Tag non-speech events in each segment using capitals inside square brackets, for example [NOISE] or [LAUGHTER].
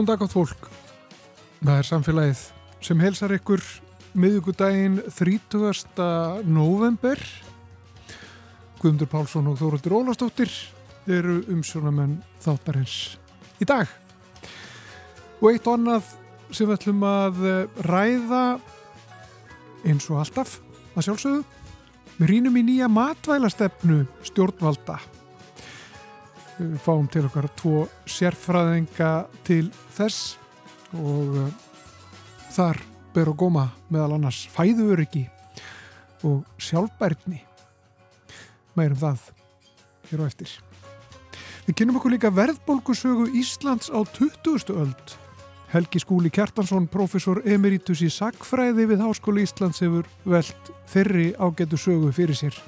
Góðan dag átt fólk. Það er samfélagið sem helsar ykkur miðugudaginn 30. november. Guðmundur Pálsson og Þóruldur Ólastóttir eru umsjónamenn þáttarins í dag. Og eitt og annað sem við ætlum að ræða eins og alltaf að sjálfsögðu. Við rínum í nýja matvælastefnu stjórnvalda við fáum til okkar tvo sérfræðinga til þess og uh, þar ber og góma meðal annars fæðuöryggi og sjálfbærni. Meirum það hér á eftir. Við kynum okkur líka verðbólkusögu Íslands á 20. öld. Helgi Skúli Kjartansson, professor emeritus í Sackfræði við Háskóli Íslands hefur veld þeirri ágætu sögu fyrir sér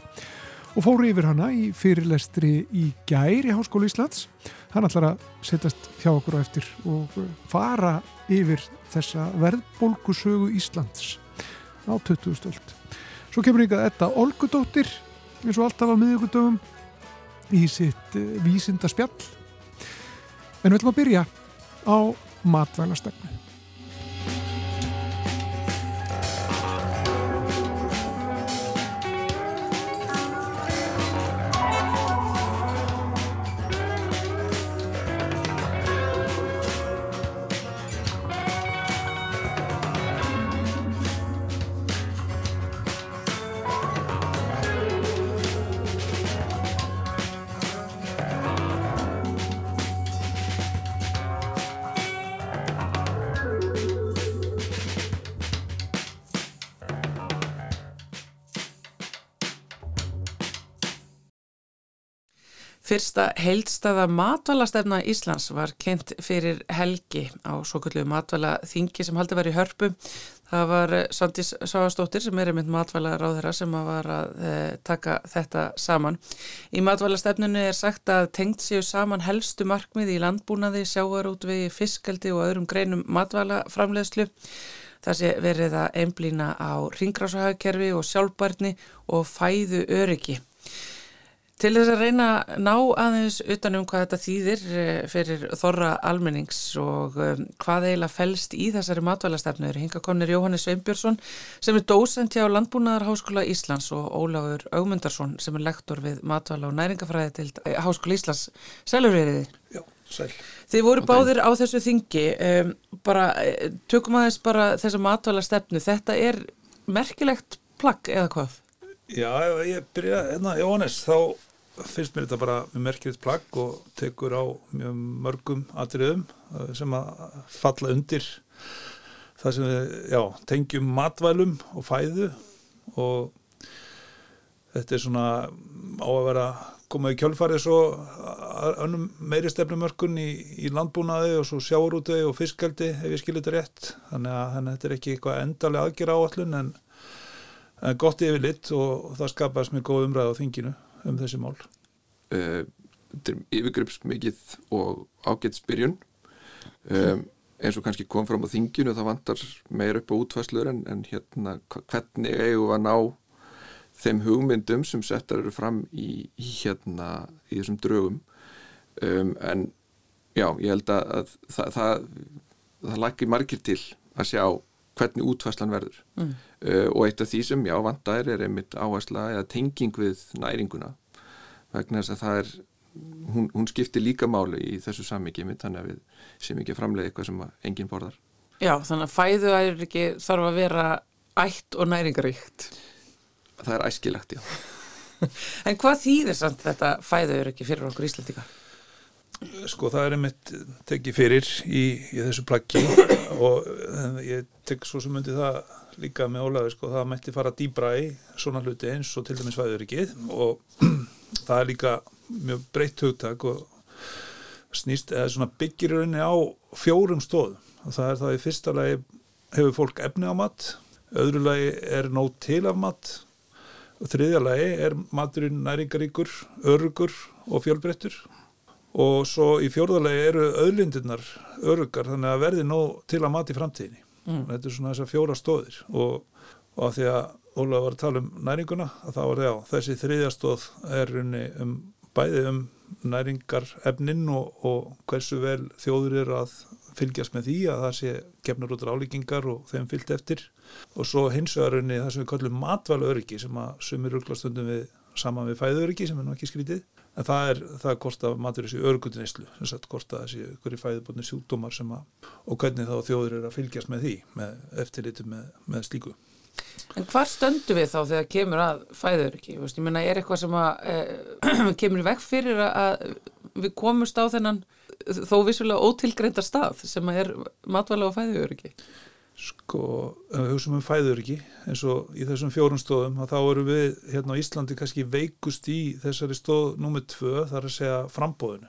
og fóru yfir hana í fyrirlestri í gær í Háskólu Íslands. Hann ætlar að setjast hjá okkur á eftir og fara yfir þessa verðbólkusögu Íslands á 20. stöld. Svo kemur ykkar þetta Olgudóttir eins og alltaf á miðugudöfum í sitt uh, vísinda spjall. En við ætlum að byrja á matvælastefnu. Fyrsta heildstaða matvalastefna Íslands var kent fyrir helgi á svo kallu matvala þingi sem haldi í hörpu. Það var eh, Sandís Sáastóttir sem er einmitt matvala ráðherra sem var að e, taka þetta saman. Í matvalastefnunu er sagt að tengt séu saman helstu markmið í landbúnaði, sjáarútvegi, fiskaldi og öðrum greinum matvalaframleðslu. Það sé verið að einblýna á ringrásuhagkerfi og sjálfbarni og fæðu öryggi. Til þess að reyna að ná aðeins utanum hvað þetta þýðir eh, fyrir þorra almennings og um, hvað eiginlega fælst í þessari matvælastefnur. Hinga konir Jóhannes Sveinbjörnsson sem er dósent hjá Landbúnaðarháskóla Íslands og Ólafur Augmundarsson sem er lektor við matvæla og næringafræði til eh, Háskóla Íslands. Sælur er þið? Já, sæl. Þið voru báðir á þessu þingi. Bara, tökum aðeins bara þessa matvælastefnu. Þetta er merkilegt plagg eða hvað? Já, ég byrja, hérna, Jóhannes, þá finnst mér þetta bara með merkilegt plagg og tekur á mörgum atriðum sem að falla undir það sem við, já, tengjum matvælum og fæðu. Og þetta er svona á að vera komað í kjölfarið svo önnum meiri stefnumörkun í, í landbúnaði og svo sjáurúti og fiskaldi ef ég skilir þetta rétt. Þannig að, þannig að þetta er ekki eitthvað endalega aðgjör áallun en, en gott yfir litt og það skapast með góð umræð á þinginu um þessi mál? Uh, þetta er yfirgripsmikið og ágætsbyrjun um, eins og kannski kom fram á þinginu það vantar meir upp á útfæslur en, en hérna hvernig eigum að ná þeim hugmyndum sem settar eru fram í, í hérna í þessum draugum um, en já, ég held að, að það, það, það lakir margir til að sjá hvernig útfæslan verður. Mm. uh, og eitt af því sem já vandar er einmitt áhersla eða tenging við næringuna. Vegna þess að það er hún, hún skiptir líka máli í þessu sammyggi þannig að við sem ekki framlega eitthvað sem enginn borðar. Já, þannig að fæðu er ekki þarf að vera ætt og næringaríkt Það er æskilagt, já. [LAUGHS] En hvað þýðir samt þetta fæðu er ekki fyrir okkur Íslandika? Sko það er einmitt tekið fyrir í, í þessu plaggi og ég tek svo sem myndi það líka með ólega sko það mætti fara dýbra í svona hluti eins og til dæmis fæðuríkið og [CLEARS THROAT] það er líka mjög breytt hugtak og snýst eða svona byggir rauninni á fjórum stóðum og það er það í fyrsta lagi hefur fólk efni á mat öðru lagi er nót til af mat og þriðja lagi er maturinn næringaríkur, örugur og fjölbreyttur og svo í fjórðalegi eru öðlindirnar örugar þannig að verði nóg til að mati framtíðinni. Mm. þetta er svona þessar fjóra stóðir og, og að því að Óla var að tala um næringuna að það var já, þessi þriðjastóð er um bæði um næringar efnin og, og hversu vel þjóður er að fylgjast með því að það sé gefnur út ráleikingar og þeim fyllt eftir. Og svo hins vegarunni það sem við kallum matvæla öryggi sem að sumir urglastundum við saman við fæðu öryggi sem er nú ekki skrítið en það er það hvort að matur þessi örgutinnislu sem sagt hvort að þessi í fæðubotni sjúkdómar sem að og hvernig þá þjóður er að fylgjast með því með eftirlitu með, með slíku En hvar stöndu við þá þegar kemur að fæður ekki? Veist, ég menna, er eitthvað sem að e, [CLEARS THROAT] kemur vekk fyrir að við komumst á þennan þó vissulega ótilgreinda stað sem að er matvæla og fæður ekki? Sko, ef við hugsaum um fæður ekki eins og í þessum fjórum stóðum þá eru við hérna á Íslandi kannski veikust í þessari stóð nummið tvö þar að segja frambóðinu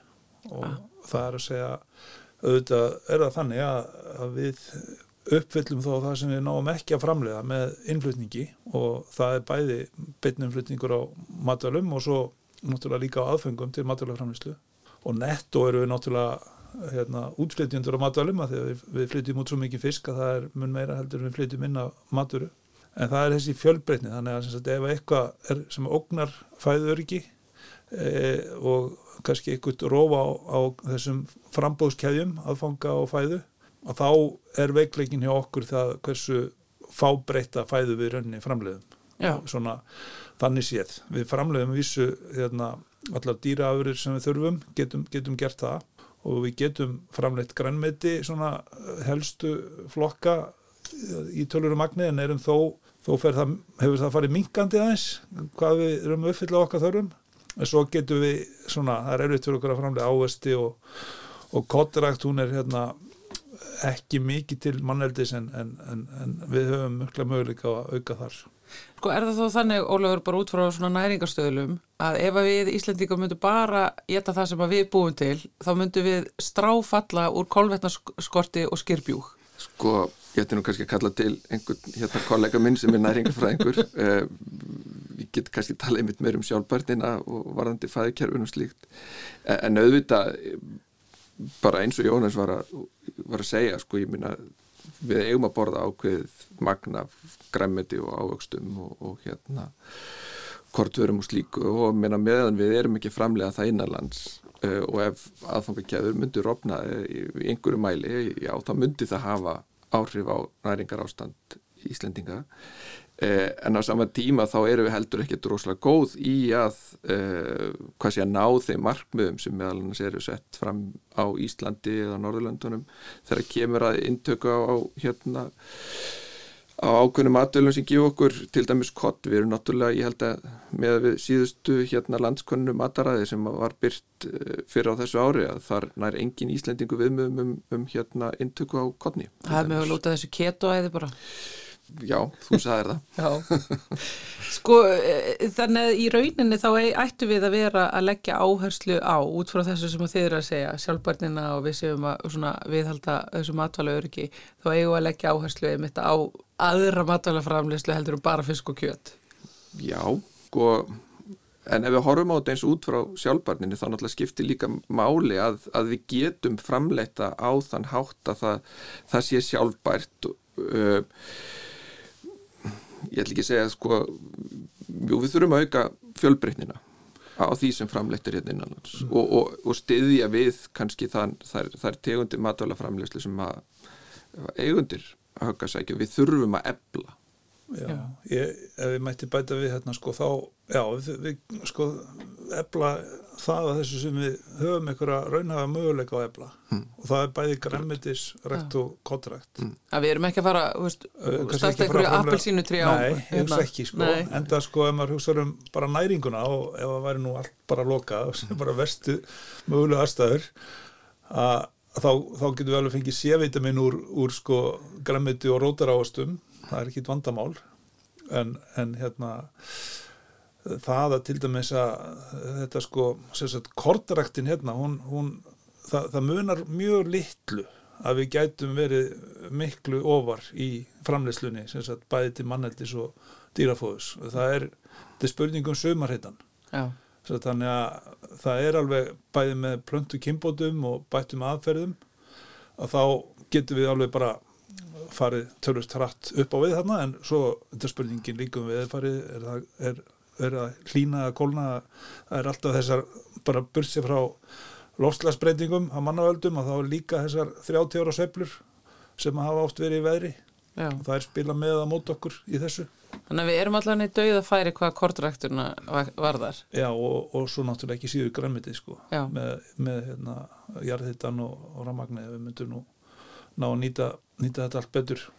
og ah. það er að segja auðvitað er það þannig að, við uppfyllum þó það sem við náum ekki að framlega með innflutningi og það er bæði beinnumflutningur á matalum og svo náttúrulega líka á aðfengum til matalaframlislu og netto eru við náttúrulega hérna, útflytjundur á matalum að við, við flytjum út svo mikið fisk að það er mun meira heldur við flytjum inn á maturu en það er þessi fjölbreytni þannig að sagt, ef eitthvað er sem ógnar fæðuriki e, og kannski eitthvað rófa á, á þessum frambóðskæðjum aðfanga og fæðu og þá er veikleikin hjá okkur það hversu fábreyta fæðu við rönni framleiðum. Svona þannig séð. Við framleiðum vissu hérna, allar dýraafurir sem við þurfum getum, getum gert það og við getum framleitt grænmeti svona helstu flokka í tölurum magni en erum þó þó það, hefur það farið minkandi aðeins hvað við erum uppfyllað okkar þörfum en svo getum við svona, það er erfitt fyrir okkur að framlega ávesti og, og kottrakt hún er hérna ekki mikið til manneldis en, en, en, en við höfum mjög möguleika að auka þar. Sko er það þó þannig, Ólafur, bara út frá svona næringarstöðlum að ef við Íslandíka myndum bara geta það sem við búum til, þá myndum við stráfalla úr kolvetnarskorti og skirbjúk? Sko, ég ætti nú kannski að kalla til einhvern hérna kollega minn sem er næringarfræðingur. uh, við getum kannski talað einmitt meir um sjálfbærtina og varðandi fæðikerfun og slíkt. En auðvitað bara eins og Jónas var að, var að segja sko ég minna við eigum að borða ákveð magna græmmeti og ávöxtum og, og hérna kortverum og slíku. Og minna meðan við erum ekki framlega það innanlands uh, og ef aðfangakæður myndur opna í einhverju mæli, já þá myndir það hafa áhrif á næringar ástand Íslendinga. Eh, en á sama tíma þá eru við heldur ekki droslega góð í að eh, hvað sé að ná þeim markmiðum sem meðal annars eru sett fram á Íslandi eða Norðurlandunum þegar kemur að intöku á, á hérna á ákveðnum aðdölum sem gefa okkur til dæmis kott, við erum náttúrulega ég held að með við síðustu hérna landskonnu mataræði sem var byrt eh, fyrir á þessu ári að þar nær engin íslendingu viðmöðum um, um hérna intöku á kottni. Það er með að lúta þessu ketoæði bara já, þú sagðir það. Sko, e, þannig að í rauninni þá ættu við að vera að leggja áherslu á út frá þessu sem þið eru að segja sjálfbarnina og við séum að viðhalda þessu matvæla öryggi þá eigum við að leggja áherslu einmitt á aðra matvæla framleyslu heldur um bara fisk og kjöt. Já, sko en ef við horfum á þetta eins út frá sjálfbarninu þá náttúrulega skiptir líka máli að, að við getum framleita á þann hátt að það, það sé sjálfbært og uh, ég ætl ekki að segja sko, jú, við þurfum að auka fjölbreytnina á því sem framleittir hérna innanlands mm. og, og, og stiðja við kannski þann, þar, þar tegundir matvæla framleyslu sem að eigundir að höfka sækja, við þurfum að ebla Já, ég, ef við mætti bæta við hérna sko þá, já, við, við sko ebla það að þessu sem við höfum einhverja raunhafa möguleika á ebla mm. og það er bæði græmitis, rekt og kottrækt. Mm. Að við erum ekki að fara, stafta einhverju appelsínu trí á. Nei, ég hugsa hérna. ekki sko, Nei. en það sko ef maður hugsa um bara næringuna og ef það væri nú allt bara lokað, [LAUGHS] sem bara vestu mögulega aðstæður að þá, þá getum við alveg fengið sévitamin úr, úr sko græmiti og rótaráastum það er ekki vandamál. En, en hérna það að til dæmis að þetta sko, kortræktin hérna, hún, hún það, það munar mjög litlu að við gætum verið miklu ofar í framleyslunni sagt, bæði til manneldis og dýrafóðus það er, þetta er spurningum sömarheitan þannig að það er alveg bæði með plöntu kimbótum og bættum aðferðum að þá getum við alveg bara farið törlust hratt upp á við þarna en svo þetta er spurningin líka um viðfarið er það er, er að hlína að kólna það er alltaf þessar bara bursi frá lofslagsbreytingum á mannavöldum og þá er líka þessar 30 ára sveiflur sem hafa oft verið í veðri Já. og það er spila með að móta okkur í þessu Þannig að við erum allan í dauða færi hvað kortrækturna varðar. Já, og, og svo náttúrulega ekki síður grænmitið sko, Já. með, með hérna, jarðhittan og, og ramagnið við myndum nú ná að nýta, nýta þetta allt betur.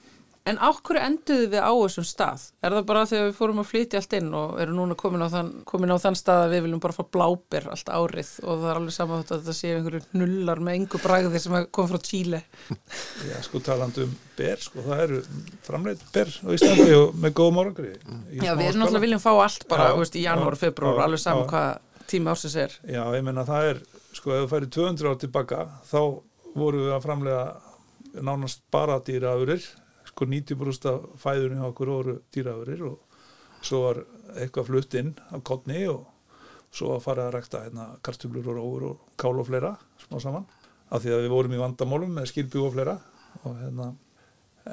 En á hverju enduðu við á þessum stað? Er það bara þegar við fórum að flytja allt inn og erum núna komin á þann, komin á þann stað að við viljum bara fá bláber allt árið og það er alveg saman þetta að þetta séu einhverju nullar með engu bragði sem kom frá Chile. [LAUGHS] Já, sko talandi um ber, sko, það eru framleitt ber á Íslandi og með góðum árangri. í Já, við erum náttúrulega viljum fá allt bara, Já, veist, í janúar, februar, alveg saman hvað tími ásins er. Já, ég menna það er, sko, ef þú færi 200 ár tilbaka, þá voru við að framlega nánast bara dýraðurir, sko 90% af fæðunni hjá okkur voru dýraðurir og svo var eitthvað flutt inn af kottni og svo að fara að rækta hérna kartumlur og róur og kál og fleira, smá saman, af því að við vorum í vandamálum með skilbjú og fleira og hérna,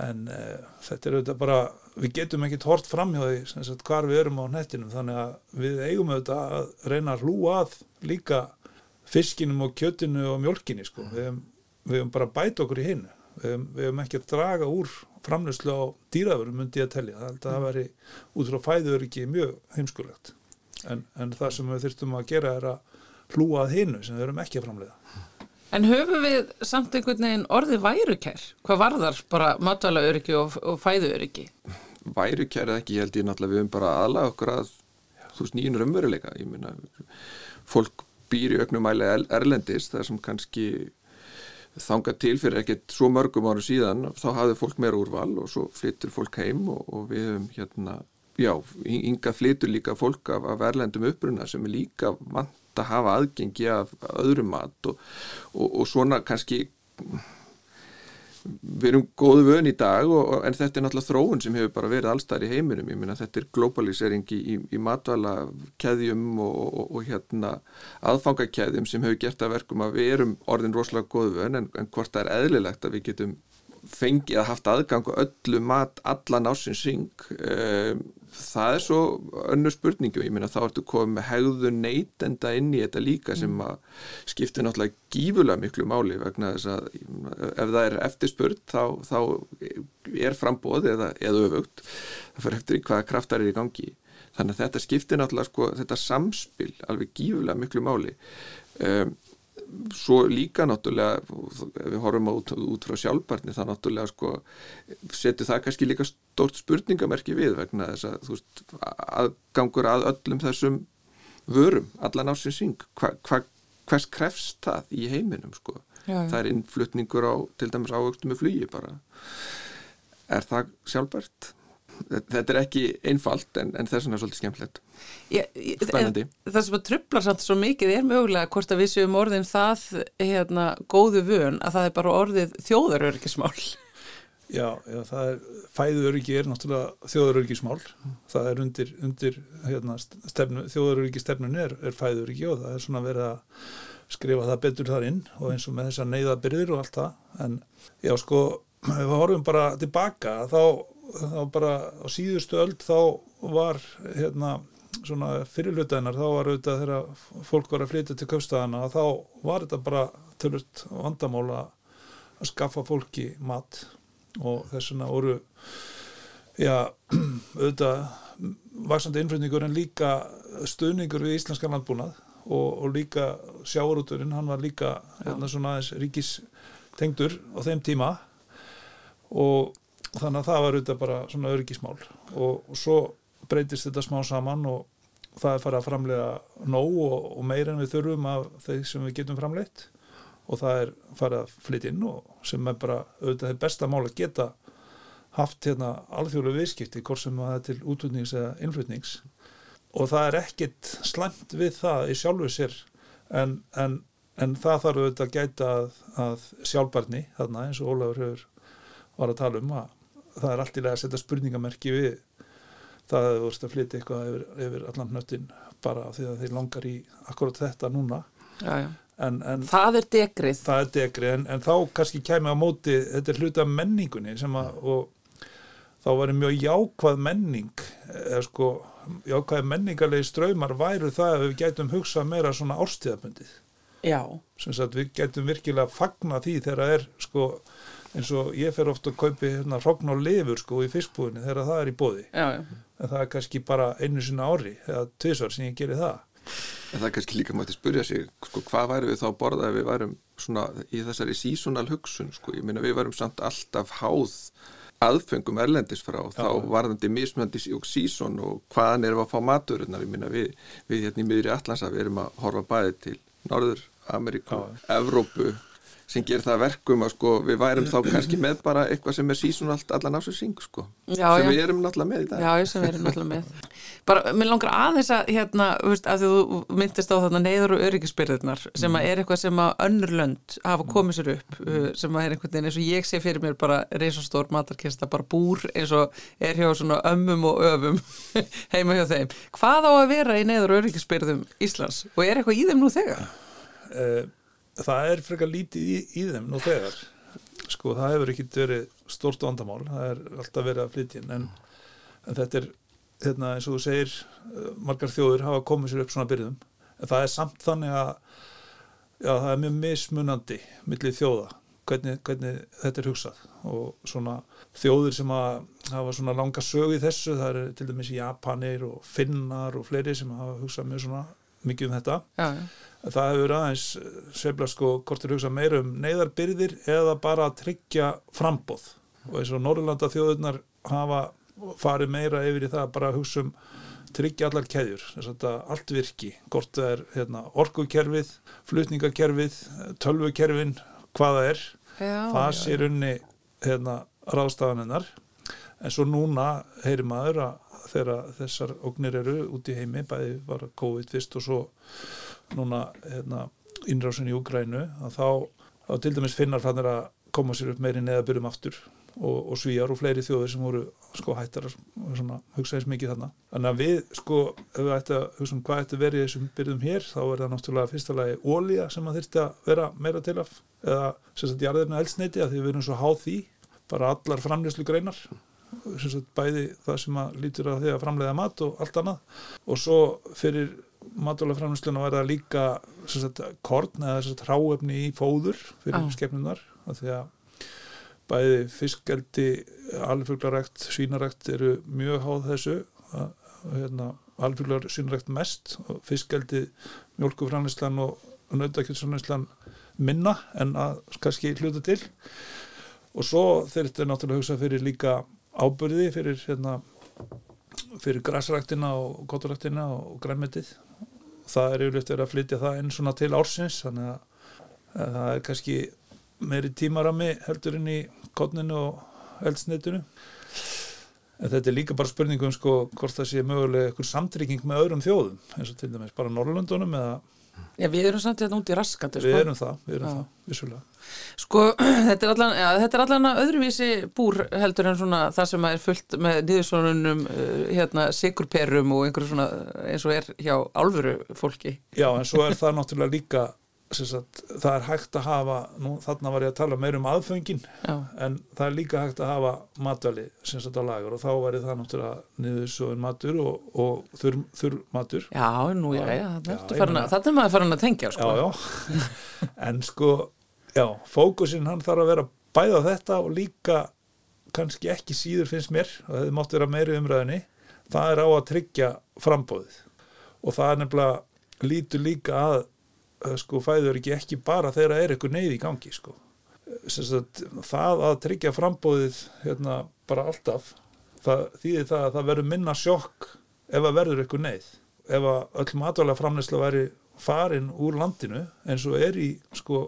en e, þetta er auðvitað bara, við getum ekkit hort fram hjá því sem sagt, hvar við erum á nettinum þannig að við eigum auðvitað að reyna að hlúa að líka fiskinum og kjötinu og mjölkinni sko. við hefum bara að bæta okkur í hinn við höfum, við höfum ekki að draga úr framlöslu á dýraverum myndi ég að telja það það væri út frá fæður ekki mjög heimskulegt en, en það sem við þurftum að gera er að hlúa að hinnu sem við höfum ekki að framleiða En höfum við samt einhvern veginn orðið værukær? Hvað varðar bara matvæla öryggi og, og fæðu öryggi? væri kærið ekki, ég held ég náttúrulega við höfum bara aðlaga okkur að þú veist nýjum raunveruleika, ég meina fólk býr í auknum mæli er- erlendis þar sem kannski þangað til fyrir ekkert svo mörgum ára síðan þá hafði fólk meira úrval og svo flyttur fólk heim og, og við höfum hérna, já, ynga flyttur líka fólk af, af erlendum uppruna sem er líka vant að hafa aðgengi af öðrum mat og, og, og svona kannski við erum góðu vön í dag og, og- en þetta er náttúrulega þróun sem hefur bara verið allstæðar í heiminum, ég meina þetta er globalisering í, í, í matvæla keðjum og, og, og hérna aðfangakeðjum sem hefur gert að verkum að við erum orðin rosalega góðu vön en, en hvort það er eðlilegt að við getum fengið að haft aðgang á öllu mat allan ásins ring um, það er svo önnur spurningu, ég meina þá ertu komið með hegðu neytenda inn í þetta líka sem að skiptir náttúrulega gífulega miklu máli vegna þess að ef það er eftirspurð þá, þá er frambóð eða, eða öfugt. Það fyrir eftir hvaða kraftar er í gangi. Þannig að þetta skiptir náttúrulega sko, þetta samspil alveg gífulega miklu máli. Um, svo líka náttúrulega ef við horfum út, út frá sjálfbarni þá náttúrulega sko setur það kannski líka stórt spurningamerki við vegna þess að þú veist aðgangur að öllum þessum vörum, allan ásins syng hva, hva, hvers krefst það í heiminum sko, Já, já. það er innflutningur á til dæmis ávöxtum með flugi bara er það sjálfbært? Þetta er ekki einfalt en, en þess vegna er svolítið skemmtilegt Spennandi. en það sem að trublar samt svo mikið er mögulega hvort að við séum orðin það hérna, góðu vön að það er bara orðið þjóðarörgismál. Já, já, það er, fæðuöryggi er náttúrulega þjóðaröryggismál. Það er undir, undir hérna, stefnu, þjóðaröryggisstefnun er, er fæðuöryggi og það er svona verið að skrifa það betur þar inn og eins og með þessar neyðabyrðir og allt það. En já, sko, [CLEARS THROAT] ef við horfum bara tilbaka, þá, þá bara á síðustu öld þá var, hérna, svona fyrirlutaðinar, þá var auðvitað þegar fólk var að flytja til köfstæðana, þá var þetta bara tölvöld vandamál að skaffa fólki mat. Og þess vegna voru já, [CLEARS THROAT] auðvitað vaksandi innflutningur en líka stuðningur við íslenskan landbúnað og, og líka sjáurúturinn hann var líka hérna, svona aðeins ríkistengdur á þeim tíma. Og þannig að það var auðvitað bara svona öryggismál. Og, og svo breytist þetta smá saman og það er farið að framlega nóg og, og meira en við þurfum af þeir sem við getum framleitt. Og það er farið að flytja inn og sem er bara auðvitað það besta mál að geta haft hérna alþjóðlega viðskipti hvort sem það er til útflutnings eða innflutnings. Og það er ekkit slæmt við það í sjálfu sér en, en, en það þarf auðvitað að gæta að, að sjálfbarni þarna eins og Ólafur var að tala um að það er allt í lega að setja spurningamerki við það að þú veist að flytja eitthvað yfir, yfir allan hnöttin bara því að þeir langar í akkurat þetta núna Já, já. en, en Það er degrið. það er degri en, en þá kannski kæmi á móti þetta er hluta menningunni sem að og þá væri mjög jákvæð menning eða sko jákvæð menningarlegi ströymar væru það að við gætum hugsað meira svona árstíðabundið Já, sem sagt við getum virkilega fagna því þegar það er sko eins og ég fer ofta að kaupi hérna hrogn og lifur sko í fiskbúðinni þegar það er í bóði já, já. en það er kannski bara einu sinna ári eða tvisar sem ég gerir það. En það er kannski líka mætti spurja sig, sko, hvað væri við þá að borða ef við værum svona í þessari seasonal hugsun, sko, ég meina við værum samt alltaf háð aðfengum erlendis frá, þá varðandi mismöndi og season og hvaðan erum við að fá maturinnar, ég meina við, við hérna í miðri Allansa, við erum að horfa bæði til Norður, Ameríku, Evrópu sem gerir það að verkum að sko við værum þá kannski með bara eitthvað sem er seasonalt allan ásins sko, Já, sem já. við erum náttúrulega með í dag. Já, sem við erum náttúrulega með. Bara, mér langar aðeins að, hérna, þú veist, að þú myndist á þarna neyður og öryggisbyrðirnar sem að er eitthvað sem að önnur lönd hafa komið sér upp, uh, sem að er einhvern veginn eins og ég sé fyrir mér bara reysastór matarkista, bara búr eins og er hjá svona ömmum og öfum [LAUGHS] heima hjá þeim. Hvað á að vera í neyður og öryggisbyrðum Íslands og er eitthvað í þeim nú þegar? Eh, það er frekar lítið í, í þeim nú þegar. Sko það hefur ekki verið stórt vandamál það er alltaf verið að flytja en, en þetta er hérna, eins og þú segir eh, margar þjóður hafa komið sér upp svona byrðum. En það er samt þannig að já, það er mjög mismunandi millið þjóða hvernig, hvernig þetta er hugsað. Og svona þjóður sem að hafa svona langa sög í þessu það eru til dæmis Japanir og Finnar og fleiri sem hafa hugsað mjög svona mikið um þetta. Já, já. Það hefur aðeins sveifla sko hvort er hugsað meira um neyðarbyrðir eða bara að tryggja frambóð og eins og Norrlanda þjóðurnar hafa farið meira yfir í það að bara hugsa um tryggja allar keðjur, þess að allt virki. Hvort það er hérna, orkukerfið flutningakerfið, tölvukerfin hvaða er, Já, það sé runni hérna, ráðstafanennar en svo núna heyri maður að þegar þessar ógnir eru út í heimi, bæði var COVID fyrst og svo núna hérna, innrásin í Úgrænu að þá, þá til dæmis finnar fannir að koma sér upp meiri neðabyrjum aftur og, og svíjar og fleiri þjóðir sem voru sko hættar að hugsa þess mikið þarna. Þannig að við sko, ef við ætti að hugsa um hvað ætti að vera í þessum byrjum hér, þá er það náttúrulega fyrsta lagi ólíja sem að þyrfti að vera meira til af eða sagt jarðefna eldsneiti að því við erum svo háð því, bara allar framlýslu greinar sagt bæði það sem að lítur að því að framleiða mat og allt annað og svo fyrir matúlaframlýsluna var það líka sagt korn eða hráefni í fóður fyrir Já. skepnunar af því að bæði fiskeldi, alfuglarækt, svínarækt eru mjög háð þessu. Hérna, alfuglar svínarækt mest og fiskeldi, mjólkuframlýslan og nautakjöldframlýslan minna en að kannski hluta til. Og svo þurfti náttúrulega að hugsa fyrir líka ábyrði fyrir hérna, fyrir græsræktina og kóturæktina og grænmetið það er yfirleitt verið að flytja það inn svona til ársins þannig að, að það er kannski meiri tímarami heldur inn í kotninu og eldsneitinu en þetta er líka bara spurningum sko hvort það sé mögulega einhver samtrygging með öðrum þjóðum eins og til dæmis bara Norrlöndunum eða Já, við erum samt hérna út í raskandi, við sko. erum það, við erum Já. það, vissulega Sko, [CLEARS THROAT] þetta er allan, ja, þetta er allan öðruvísi búr heldur en svona það sem er fullt með niðursonunum, uh, hérna, sigurperum og einhverju svona eins og er hjá álfuru fólki. Já, en svo er það náttúrulega líka sagt, það er hægt að hafa nú, þarna var ég að tala meir um aðföngin Já, en það er líka hægt að hafa matvæli sem sagt á lagur og þá væri það náttúrulega niðursóðin matur og, og þurr, þurr matur já nú, já, já, þetta er þetta er maður farin að tengja, sko. já, já. [LAUGHS] en sko já, fókusinn hann þarf að vera bæða þetta og líka kannski ekki síður finnst mér og það mátt vera meiri umræðinni það er á að tryggja frambóðið og það er nefnilega lítur líka að sko fæður ekki ekki bara þegar er eitthvað neyð í gangi sko Sem sagt, það að tryggja frambóðið hérna bara alltaf það þýðir það að það verður minna sjokk ef að verður eitthvað neyð ef að öll matvæla framneysla væri farin úr landinu eins og er í sko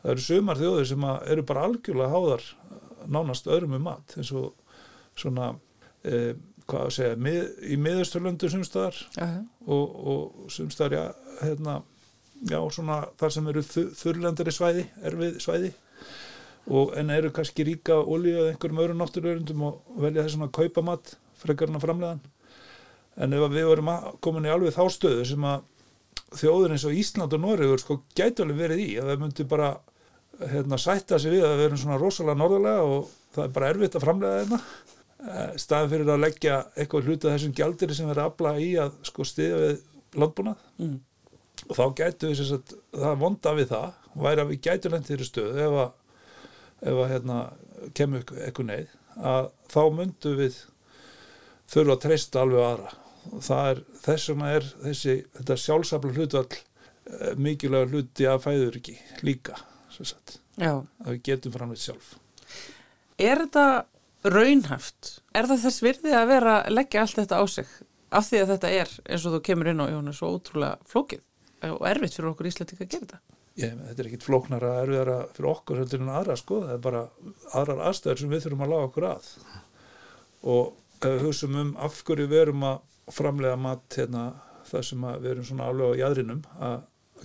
það eru sumar þjóðir sem eru bara algjörlega háðar nánast öðrum um mat eins og svona eh, hvað að segja, mið, í miðausturlöndu sumstaðar Já, já. og, og sumstaðar já, hérna, já, svona þar sem eru þu- þurrlendari svæði, erfið svæði. Og en eru kannski ríka olíu eða einhverjum öðrum náttúruörundum og velja þess að kaupa mat frekarna framleðan en ef við vorum komin í alveg þá stöðu sem að þjóður eins og Ísland og Noregur sko gætu alveg verið í að það myndi bara hérna, sætta sig við að við erum svona rosalega norðarlega og það er bara erfitt að framlega þetta Eh, staðan fyrir að leggja eitthvað hluta þessum gjaldir sem er að afla í að sko stiða við landbúnað. Mm. Og þá gætu við að, það vonda við það væri að við gætu lendið þeirri stöð ef að, ef að hérna, kemur eitthvað neyð að þá myndu við þurfa að treysta alveg aðra. Og er, þess vegna er þessi, þetta sjálfsafla hlutvall eh, mikilvægur hluti að fæður ekki líka að við getum framleitt sjálf. Er þetta raunhaft? Er það þess virði að vera að leggja allt þetta á sig? Af því að þetta er eins og þú kemur inn á Jónas svo ótrúlega flókið og erfitt fyrir okkur íslætting að gera þetta? Ég, þetta er ekkit flóknara erfiðara fyrir okkur heldur en aðra sko, það er bara aðrar aðstæður sem við þurfum að laga okkur að. Og ef við hugsaum um af hverju við erum að framlega mat hérna, það sem við erum svona álega á jæðrinum að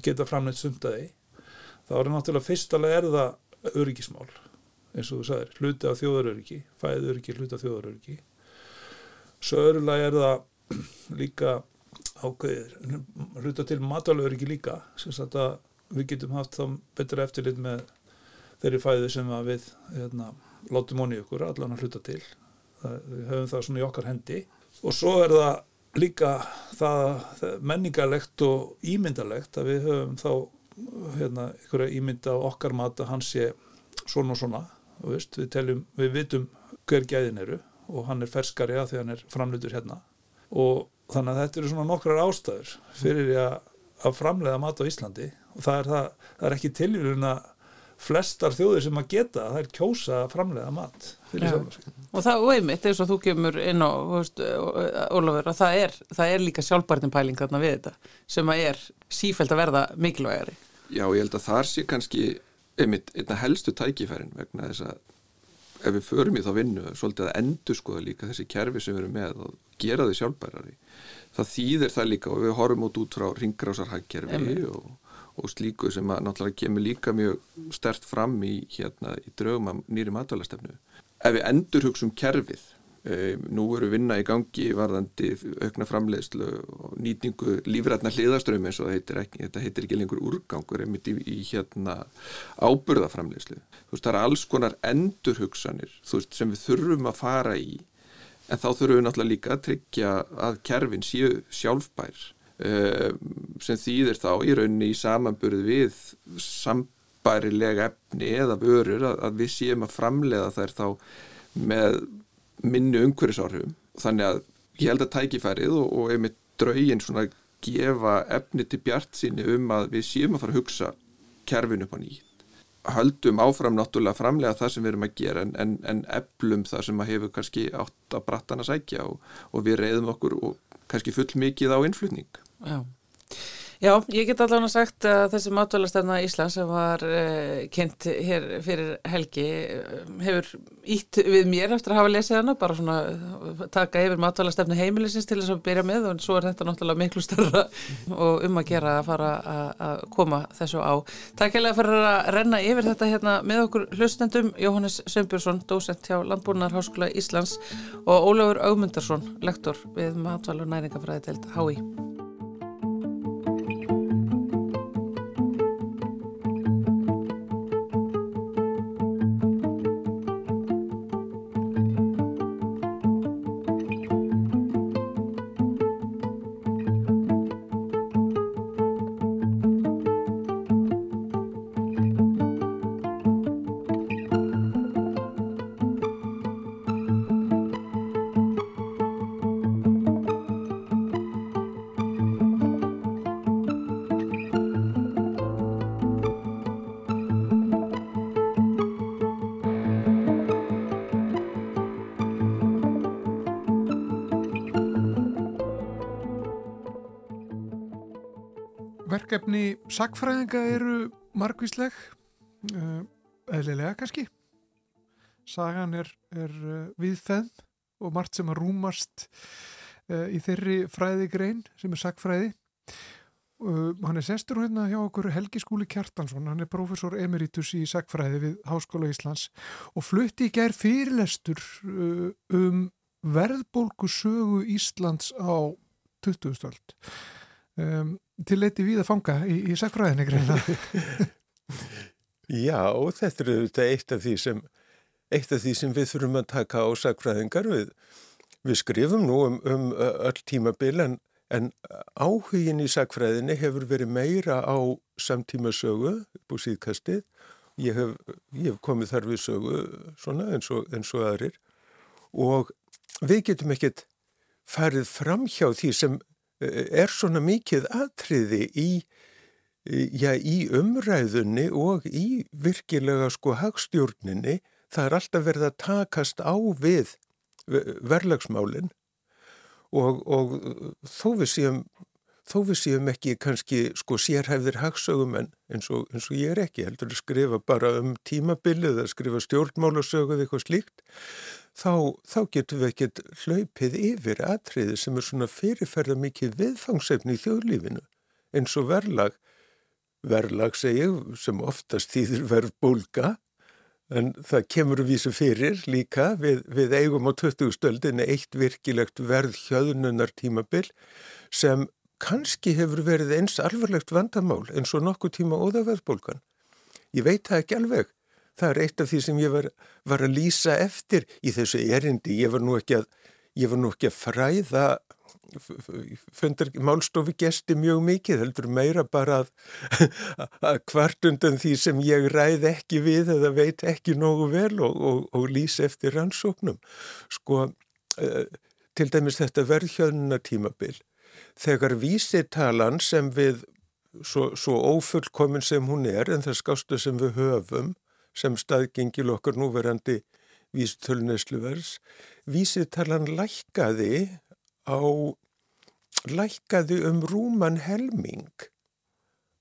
geta framleitt sumtaði þá er náttúrulega fyrstalega er það öryggismál eins og þú sagðir, hluti af þjóðaröryggi fæðuröryggi, hluti af þjóðaröryggi. Svo örulega er það líka ákveðir hluta til líka sem sagt að við getum haft þá betra eftirlit með þeirri fæðu sem við hérna, látum honi ykkur allan að hluta til. Það, við höfum það svona í okkar hendi. Og svo er það líka það, það menningarlegt og ímyndalegt að við höfum þá hérna, ykkur ímynda á okkar mat að hans sé svona og svona veist, við, teljum, við vitum hver gæðin eru og hann er ferskari að því hann er framlutur hérna. Og þannig að þetta eru svona nokkrar ástæður fyrir að, að framlega mat á Íslandi. Og það er, það, það er ekki tilvíðun að flestar þjóðir sem að geta það er kjósa að framlega mat fyrir sjálf og það og einmitt eins og þú kemur inn á Ólafur að það er, það er líka sjálfbartin pæling þarna við þetta sem að er sífælt að verða mikilvægari. Já, ég held að þar sé kannski einmitt einna helstu tækifærin vegna þess að ef við förum í þá vinnu svolítið að endur skoða líka þessi kerfi sem við erum með og gera þau sjálfbærari. Það þýðir það líka og við horfum út út frá ringrásarhagkerfi og, og slíku sem að náttúrulega kemur líka mjög stert fram í, hérna, í draugum nýri matvælastefnu. Ef við endur hugsa um kerfið nú eru vinna í gangi varðandi aukna framleiðslu og nýtingu lífrætna hliðaströmi eins og heitir ekki, þetta heitir ekki lengur úrgangur einmitt í, í hérna áburðaframleiðslu. Þú veist það er alls konar endurhugsanir veist, sem við þurfum að fara í en þá þurfum við náttúrulega líka að tryggja að kerfin séu sjálfbær um, sem þýðir þá í rauninni í samanburð við sambærilega efni eða vörur að, að við séum að framleiða þær þá með minni umhverfisáhrifum. Þannig að ég held að tækifærið og, og einmitt draugin svona gefa efni til bjart síni um að við séum að fara að hugsa kerfin upp á nýtt. Höldum áfram náttúrulega framlega það sem við erum að gera en, en, en eflum það sem að hefur kannski átt að brattan að sækja og, og við reyðum okkur og kannski full mikið á innflutning. Já Já, ég get allavega sagt að þessi matvælastefna Íslands sem var uh, kynnt hér fyrir helgi uh, hefur ítt við mér eftir að hafa lesið hana, bara svona uh, taka yfir matvælastefna heimilisins til þess að byrja með og svo er þetta náttúrulega miklu störra og um að gera að fara að koma þessu á. Takk hefðið fyrir að renna yfir þetta hérna með okkur hlustendum, Jóhannes Sömbjörnsson, dósent hjá Landbúrnarháskóla Íslands og Ólafur Augmundarsson, lektor við matvæl og næringafræði telt HÍ. Verkefni sakfræðinga eru margvísleg uh, eðlilega kannski. Sagan er, er uh, við þeim og margt sem að rúmast uh, í þeirri fræðigrein sem er sakfræði hann er sestur hérna hjá okkur Helgi Skúli Kjartansson, hann er profesor emeritus í sakfræði við Háskóla Íslands og flutti í gær fyrirlestur um verðbólku sögu Íslands á 20. stöld um, til leiti við að fanga í, í sakfræðinni greina. [LAUGHS] Já, þetta er auðvitað eitt af því sem, af því sem við þurfum að taka á sakfræðingar. Við, við skrifum nú um, um öll tímabil en, En áhugin í sakfræðinni hefur verið meira á samtíma sögu upp úr síðkastið. Ég hef, ég hef komið þar við sögu svona eins og, eins og aðrir og við getum ekkert farið fram hjá því sem er svona mikið atriði í, já, í umræðunni og í virkilega sko hagstjórninni. Það er alltaf verið að takast á við verlagsmálinn og, og þó við séum þó við séum ekki kannski sko sérhæfðir hagsögum en eins og, eins og ég er ekki heldur að skrifa bara um tímabilið að skrifa stjórnmálusöguð eitthvað slíkt þá, þá getum við ekkert hlaupið yfir atriði sem er svona fyrirferða mikið viðfangsefni í þjóðlífinu eins og verlag verlag segið sem oftast þýðir verð bólka en það kemur að vísa fyrir líka við, við eigum á 20. stöldinni eitt virkilegt verð hjöðnunar tímabil sem kannski hefur verið eins alvarlegt vandamál eins og nokkuð tíma óðaverðbólkan. Ég veit það ekki alveg. Það er eitt af því sem ég var, var að lýsa eftir í þessu erindi. Ég var nú ekki að, nú ekki að fræða málstofi gesti mjög mikið, heldur meira bara að, [LAUGHS] að kvartundan því sem ég ræð ekki við eða veit ekki nógu vel og, og, og lýsa eftir rannsóknum. Sko, uh, til dæmis þetta verðhjöðnuna tímabil þegar vísitalan sem við, svo, svo ófullkomin sem hún er, en það skástu sem við höfum, sem staðgengil okkar núverandi vísitölunæsluvers, vísitalan lækkaði á, lækkaði um rúman helming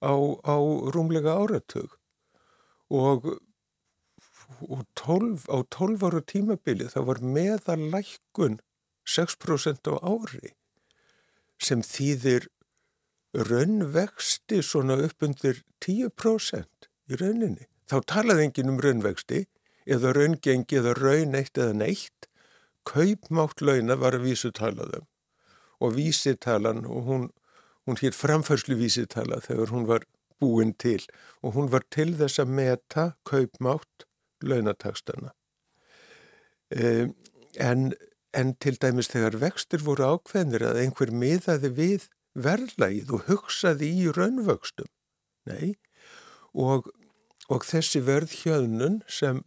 á, á rúmlega áratug. Og, og 12, á 12 ára tímabili það var meðal lækkun 6% á ári sem þýðir raunvexti svona upp undir 10% í rauninni. Þá talaði enginn um raunvexti eða raungengi eða raun eitt eða neitt. Kaupmátt launa var að vísu talaðum og vísitalan og hún, hún hér framfærslu vísitala þegar hún var búin til og hún var til þess að meta kaupmátt launatakstana. Um, en en til dæmis þegar vextur voru ákveðnir að einhver miðaði við verðlægið og hugsaði í raunvöxtum. Nei, og, og þessi verðhjöðnun sem,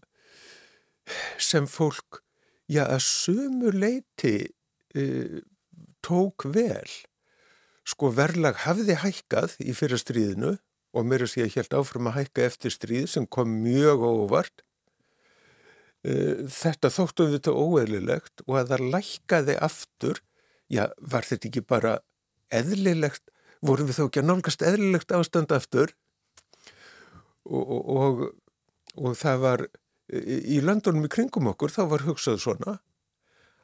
sem fólk, já, að sumu leiti uh, tók vel. Sko verðlag hafði hækkað í fyrra stríðinu og mér er að segja helt áfram að hækka eftir stríð sem kom mjög óvart þetta þóttu við þetta óeðlilegt og að það lækkaði aftur, já, var þetta ekki bara eðlilegt, vorum við þó ekki að nálgast eðlilegt ástand aftur og, og, og það var í landunum í kringum okkur, þá var hugsað svona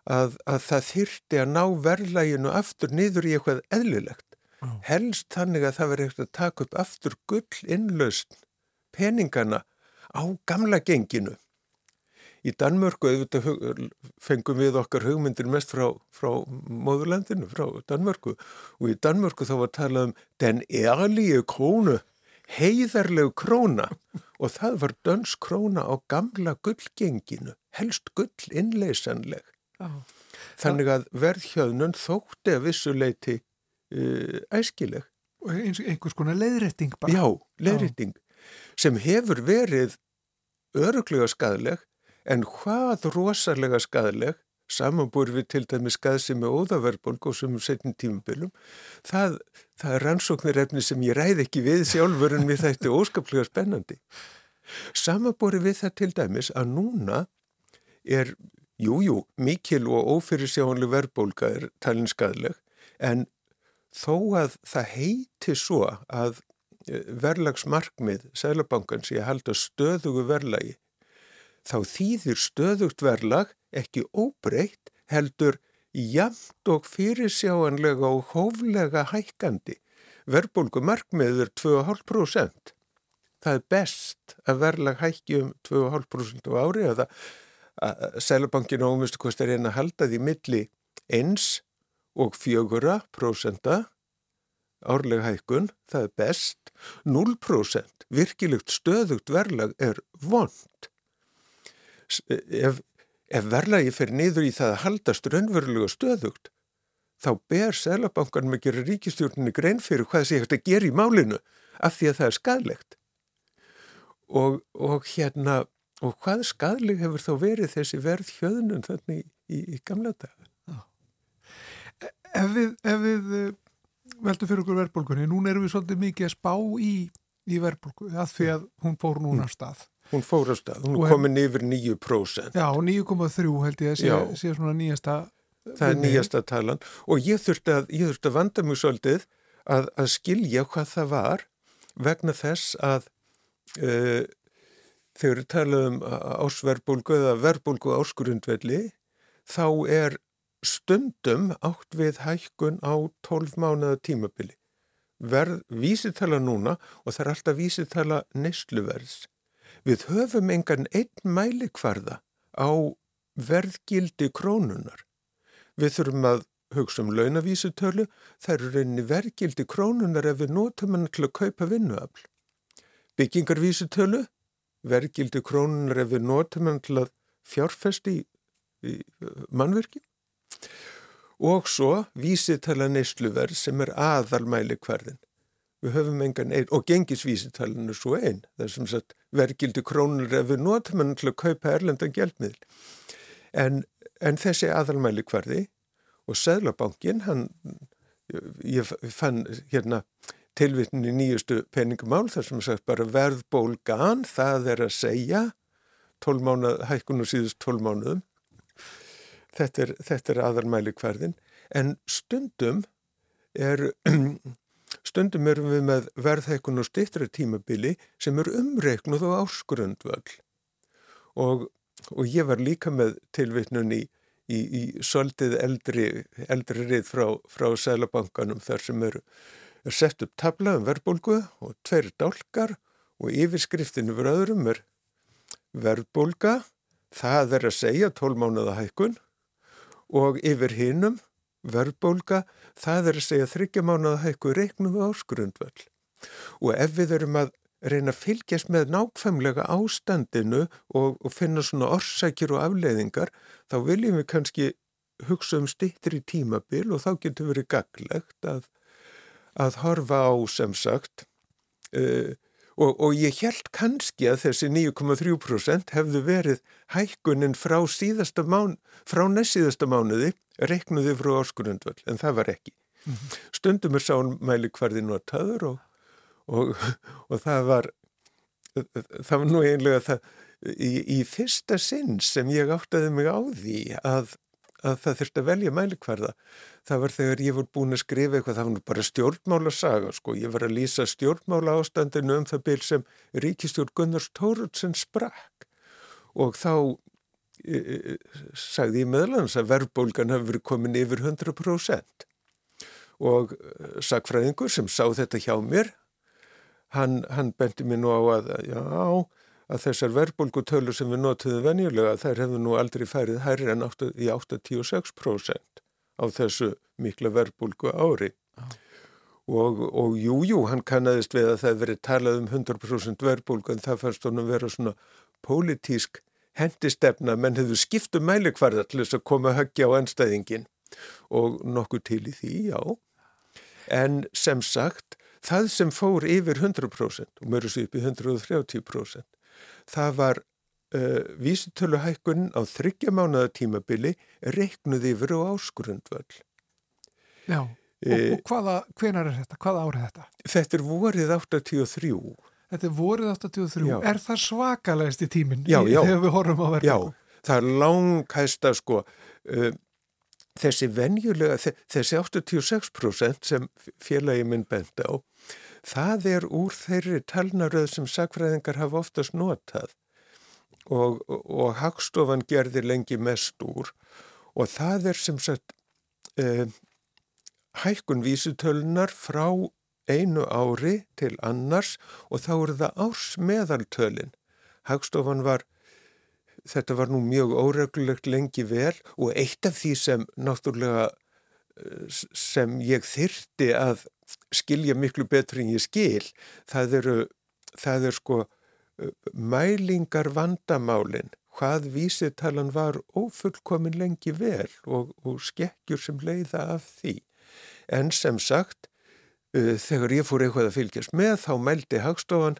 að, að það þyrti að ná verðlæginu aftur niður í eitthvað eðlilegt. Oh. Helst þannig að það veri ekkert að taka upp aftur gull innlaust peningana á gamla genginu í Danmörku fengum við okkar hugmyndir mest frá, frá móðurlandinu, frá Danmörku. Og í Danmörku þá var talað um den erlíu krónu heiðarlegu króna. [LAUGHS] Og það var döns króna á gamla gullgenginu, helst gull innleysanleg oh. þannig að verðhjöðnun þótti að vissuleiti uh, æskileg. Og eins, einhvers konar leiðrætting bara. Já, leiðrætting oh. sem hefur verið öruglega skadleg en hvað rosalega skadleg samanbúr við til dæmi skaðsimi óðaverbolg og sem um setjum tímabilum það, það er rannsóknir efni sem ég ræð ekki við sjálfur en við þetta er óskaplega spennandi. Samanbúri við það til dæmis að núna er, jújú, jú, mikil og ófyrirsjáanleg verbolga er talin skadleg en þó að það heiti svo að eh, verlagsmarkmið Sælabankans held að stöðugu verlagi þá þýðir stöðugt verlag ekki óbreytt heldur jamt og fyrirsjáanlega og hóflega hækkandi. Verbulgu markmiður 2,5%. Það er best að verlag hækki um 2,5% á ári eða að Sælabankin ómustu hvort er einn að halda því milli 1 og 4% árlega hækkun, það er best. 0% virkilegt stöðugt verlag er vond ef, ef verðlagi fer niður í það að haldast raunverulega stöðugt þá ber Sælabankanum að gera ríkistjórnini grein fyrir hvað þessi hægt að gera í málinu af því að það er skadlegt. Og, og hérna, og hvað skadleg hefur þá verið þessi verð hjöðnum þannig í, í gamla daga? Ef við, ef við eh, veldum fyrir okkur verðbólgunni, núna erum við svolítið mikið að spá í, í verðbólgu að því að hún fór núna stað. Hún fór á stað, hún er komin yfir 9%. Já, 9,3 held ég að sé, sé svona nýjasta Það er nýjasta talan og ég þurfti að, ég þurfti að vanda mjög svolítið að, að skilja hvað það var vegna þess að uh, þegar við talaðum ásverbulgu eða verbulgu áskurundvelli þá er stundum átt við hækkun á 12 mánuða tímabili. Verð vísitala núna og það er alltaf vísitala neysluverðs. Við höfum engan einn mælikvarða á verðgildi krónunar. Við þurfum að hugsa um launavísutölu, það eru reyni verðgildi krónunar ef við notum hann til að kaupa vinnuafl. Byggingarvísutölu, verðgildi krónunar ef við notum hann til að fjárfesti í, í uh, mannverki. Og svo vísitala neysluverð sem er aðalmæli hverðin. Við höfum engan einn, og gengisvísitalan er svo einn, það er sem sagt verðgildi krónunar ef við notum hann til að kaupa erlendan gjaldmiðl. En, en þessi aðalmæli hverði og Sæðlabankin, hann, ég fann hérna tilvittin í nýjustu peningumál þar sem sagt bara verðbólgan, það er að segja 12 mánuð, hækkun og síðust 12 mánuðum. Þetta er, er aðalmæli hverðin. En stundum er, [CLEARS THROAT] stundum erum við með verðhækkun og stýttra tímabili sem er umreiknuð á áskrundvöld. Og, og ég var líka með tilvitnun í, í, í soldið eldri, eldri rið frá, frá Sælabankanum þar sem eru er sett upp tabla um verðbólgu og tveir dálkar og yfirskriftinu öðrum er verðbólga, það er að segja 12 mánuða hækkun og yfir hinnum verðbólga, það er að segja 30 mánuða hækkun reiknum áskrundvöld. Og ef við erum að reyna að fylgjast með nákvæmlega ástandinu og, og finna svona orsakir og afleiðingar, þá viljum við kannski hugsa um stýttri tímabil og þá getur verið gaglegt að að horfa á sem sagt uh, og, og ég held kannski að þessi 9,3% hefðu verið hækkunin frá síðasta mán, frá næstsíðasta mánuði reiknuði frá áskurundvöld en það var ekki. Stundum er sánmæli hverði notaður og, og, og það var það var nú einlega það í, í fyrsta sinn sem ég áttaði mig á því að að það þurfti að velja mælikvarða. Það var þegar ég voru búin að skrifa eitthvað, það var bara stjórnmála saga, sko. Ég var að lýsa stjórnmála ástandinu um það byrj sem ríkistjórn Gunnars Tóruðsson sprakk. Og þá e, e, sagði ég meðlans að verðbólgan hafi verið komin yfir 100%. Og sagfræðingur sem sá þetta hjá mér, hann, hann bendi mér nú á að, já, að þessar verðbólgutölur sem við notuðum venjulega, þær hefðu nú aldrei færið hærri en 8, í 86% á þessu mikla verðbólgu ári. Og, og jú, jú, hann kannadist við að það verið talað um 100% verðbólgu en það fannst honum vera svona pólitísk hendistefna, menn hefðu skiptu mælikvarða til þess að koma að höggja á ennstæðingin og nokkuð til í því, já. En sem sagt, það sem fór yfir 100% og mörgur sér upp í 130%, það var uh, vísutöluhækkun á þryggja mánuða tímabili reiknuð yfir og áskurundvöld. Já, og, og hvaða, hvenar er þetta? Hvaða árið þetta? Þetta er vorið 83. Þetta er vorið 83. Já. Er það svakalegst í tíminn Já, já. þegar við horfum á Já, verðbólgu? það er langkæsta sko uh, þessi venjulega, þe- þessi 86% sem félagi minn benda á, það er úr þeirri talnaröð sem sakfræðingar hafa oftast notað og, og, og Hagstofan gerði lengi mest úr og það er sem sagt uh, hækkun vísutölunar frá einu ári til annars og þá eru það ársmeðaltölin. Hagstofan var þetta var nú mjög óreglulegt lengi vel og eitt af því sem náttúrulega eh, sem ég þyrti að skilja miklu betur en ég skil, það eru, það er sko mælingar vandamálin, hvað vísitalan var ófullkomin lengi vel og, og skekkjur sem leiða af því. En sem sagt, uh, þegar ég fór eitthvað að fylgjast með, þá mældi Hagstofan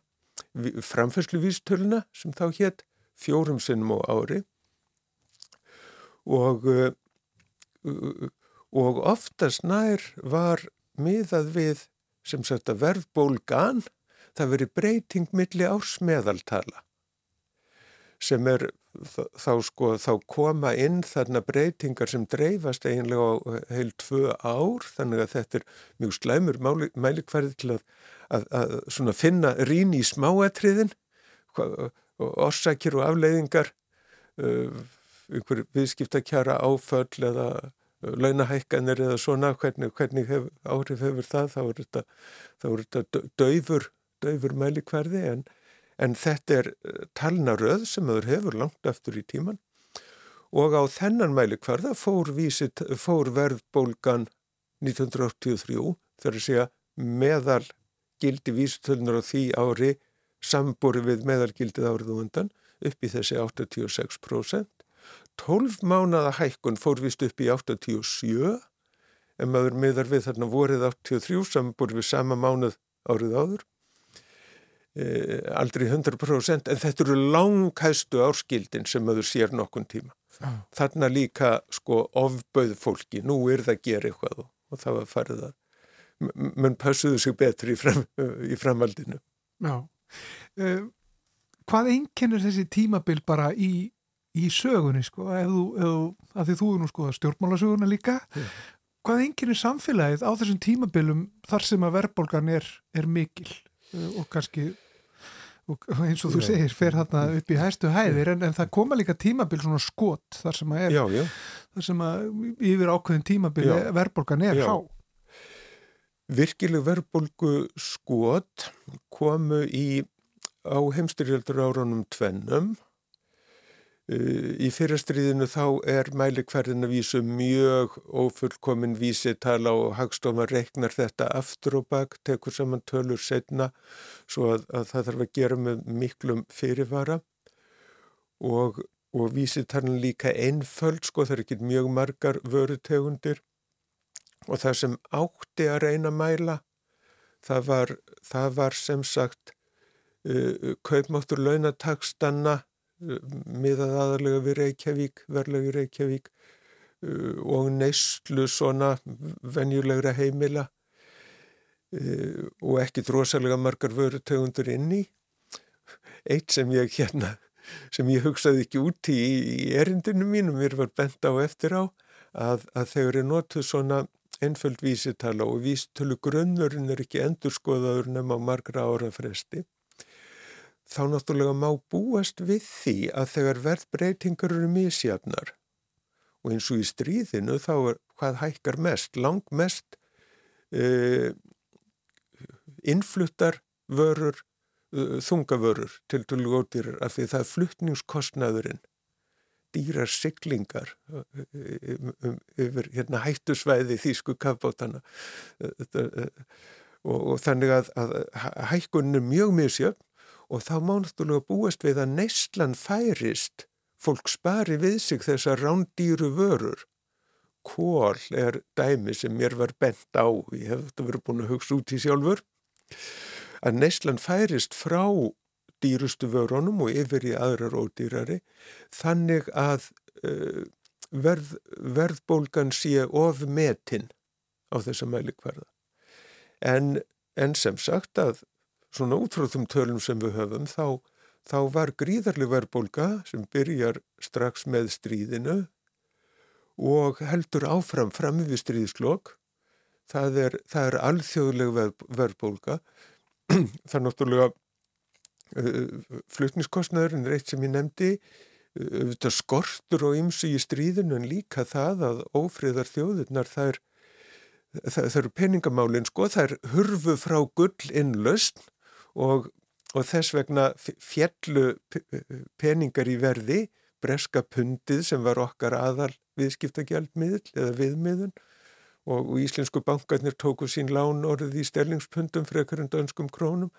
framfærslu vístöluna sem þá hétt fjórum sinnum á ári og, uh, og oftast nær var miðað við sem sagt að verðbólgan það veri breyting milli ársmeðaltala sem er þá sko þá koma inn þarna breytingar sem dreifast eiginlega á heil tvö ár þannig að þetta er mjög slæmur mælikvarði til að, að, að svona finna rín í smáatriðin orsakir og afleiðingar uh, einhver viðskiptakjara áföll eða launahækkanir eða svona hvernig, hvernig hef, áhrif hefur það þá er þetta, er þetta döfur, döfur mælikvarði en en þetta er eh, talnaröð sem þau hefur langt eftir í tíman og á þennan mælikvarða fór, vísit, fór verðbólgan 1983 þar að segja meðal gildi vísutölunar á því ári sambúri við meðalgildið árið og undan upp í þessi 86%. 12 mánada hækkun fór vist upp í 87 en maður miðar við þarna vorið 83 sambúri við sama mánuð árið áður. Eh, aldrei 100% en þetta eru langhæstu árskildin sem maður sér nokkun tíma. Ah. þarna líka sko ofböð fólki, nú er það að gera eitthvað og, og það var farið að mann passuðu sig betri í, fram, í framaldinu Já. Uh, Hvað einkennir þessi tímabil bara í, í sögunni sko, ef þú, ef að því þú er nú sko stjórnmálasöguna líka. Yeah. hvað einkennir samfélagið á þessum tímabilum þar sem að verðbólgan er, er mikil? Uh, og kannski og eins og þú segir, fer þarna upp í hæstu hæðir en, en það koma líka tímabil svona skot þar sem að er já, já. þar sem að yfir ákveðin tímabil verðbólgan er há. Virkileg verðbólgu skot komu í á heimstyrjaldur árunum tvennum Í fyrirstriðinu þá er mælikverðin að vísu mjög ofullkomin vísitala og Hagstofan reknar þetta aftur og bak, tekur saman tölur setna svo að, að það þarf að gera með miklum fyrirvara. Og, og vísitalin líka einföld, sko það er ekki mjög margar vörutegundir. Og það sem átti að reyna að mæla það var, það var sem sagt uh, kaupmáttur launatakstanna miðað aðalega við Reykjavík, verðlegu Reykjavík uh, og neyslu svona venjulegra heimila uh, og ekki drosalega margar vörutegundur inn í. Eitt sem ég hérna, sem ég hugsaði ekki út í, í erindinu mínum, mér var bent á eftir á, að, að þegar ég notuð svona einföld vísitala og vísitölu grunnurinn er ekki endurskoðaður nema á margra ára fresti þá náttúrulega má búast við því að þegar verðbreytingar eru misjafnar og eins og í stríðinu þá er hvað hækkar mest, lang mest uh, innfluttar vörur, uh, þungavörur til tölugóttir af því það er fluttningskostnaðurinn dýrar siglingar uh, yfir hérna, hættusvæði þýsku kafbótana og, og þannig að, að hækkunn er mjög misjöfn og þá má náttúrulega búast við að neyslan færist, fólk spari við sig þessar rándýru vörur. Kól er dæmi sem mér var bent á, ég hef þetta verið búin að hugsa út í sjálfur, að neyslan færist frá dýrustu vörunum og yfir í aðrar ódýrari, þannig að uh, verð, verðbólgan sé of metin á þessa mælikvarða. En, en sem sagt að svona út frá þum tölum sem við höfum þá, þá var gríðarlega verðbólka sem byrjar strax með stríðinu og heldur áfram fram við stríðslokk. Það er, er alþjóðleg verðbólka. [CLEARS THROAT] það er náttúrulega uh, flutniskostnæðurinn er eitt sem ég nefndi uh, skortur og ymsi í stríðinu en líka það að ófriðar þjóðurnar það er það, það eru peningamálinn sko, það er hurfu frá gull innlaust og, og þess vegna fjallu peningar í verði, breska pundið sem var okkar aðal viðskiptagjaldmiðl eða viðmiðun. Og, og íslensku bankarnir tóku sín lán orðið í sterlingspundum frekar en dönskum krónum.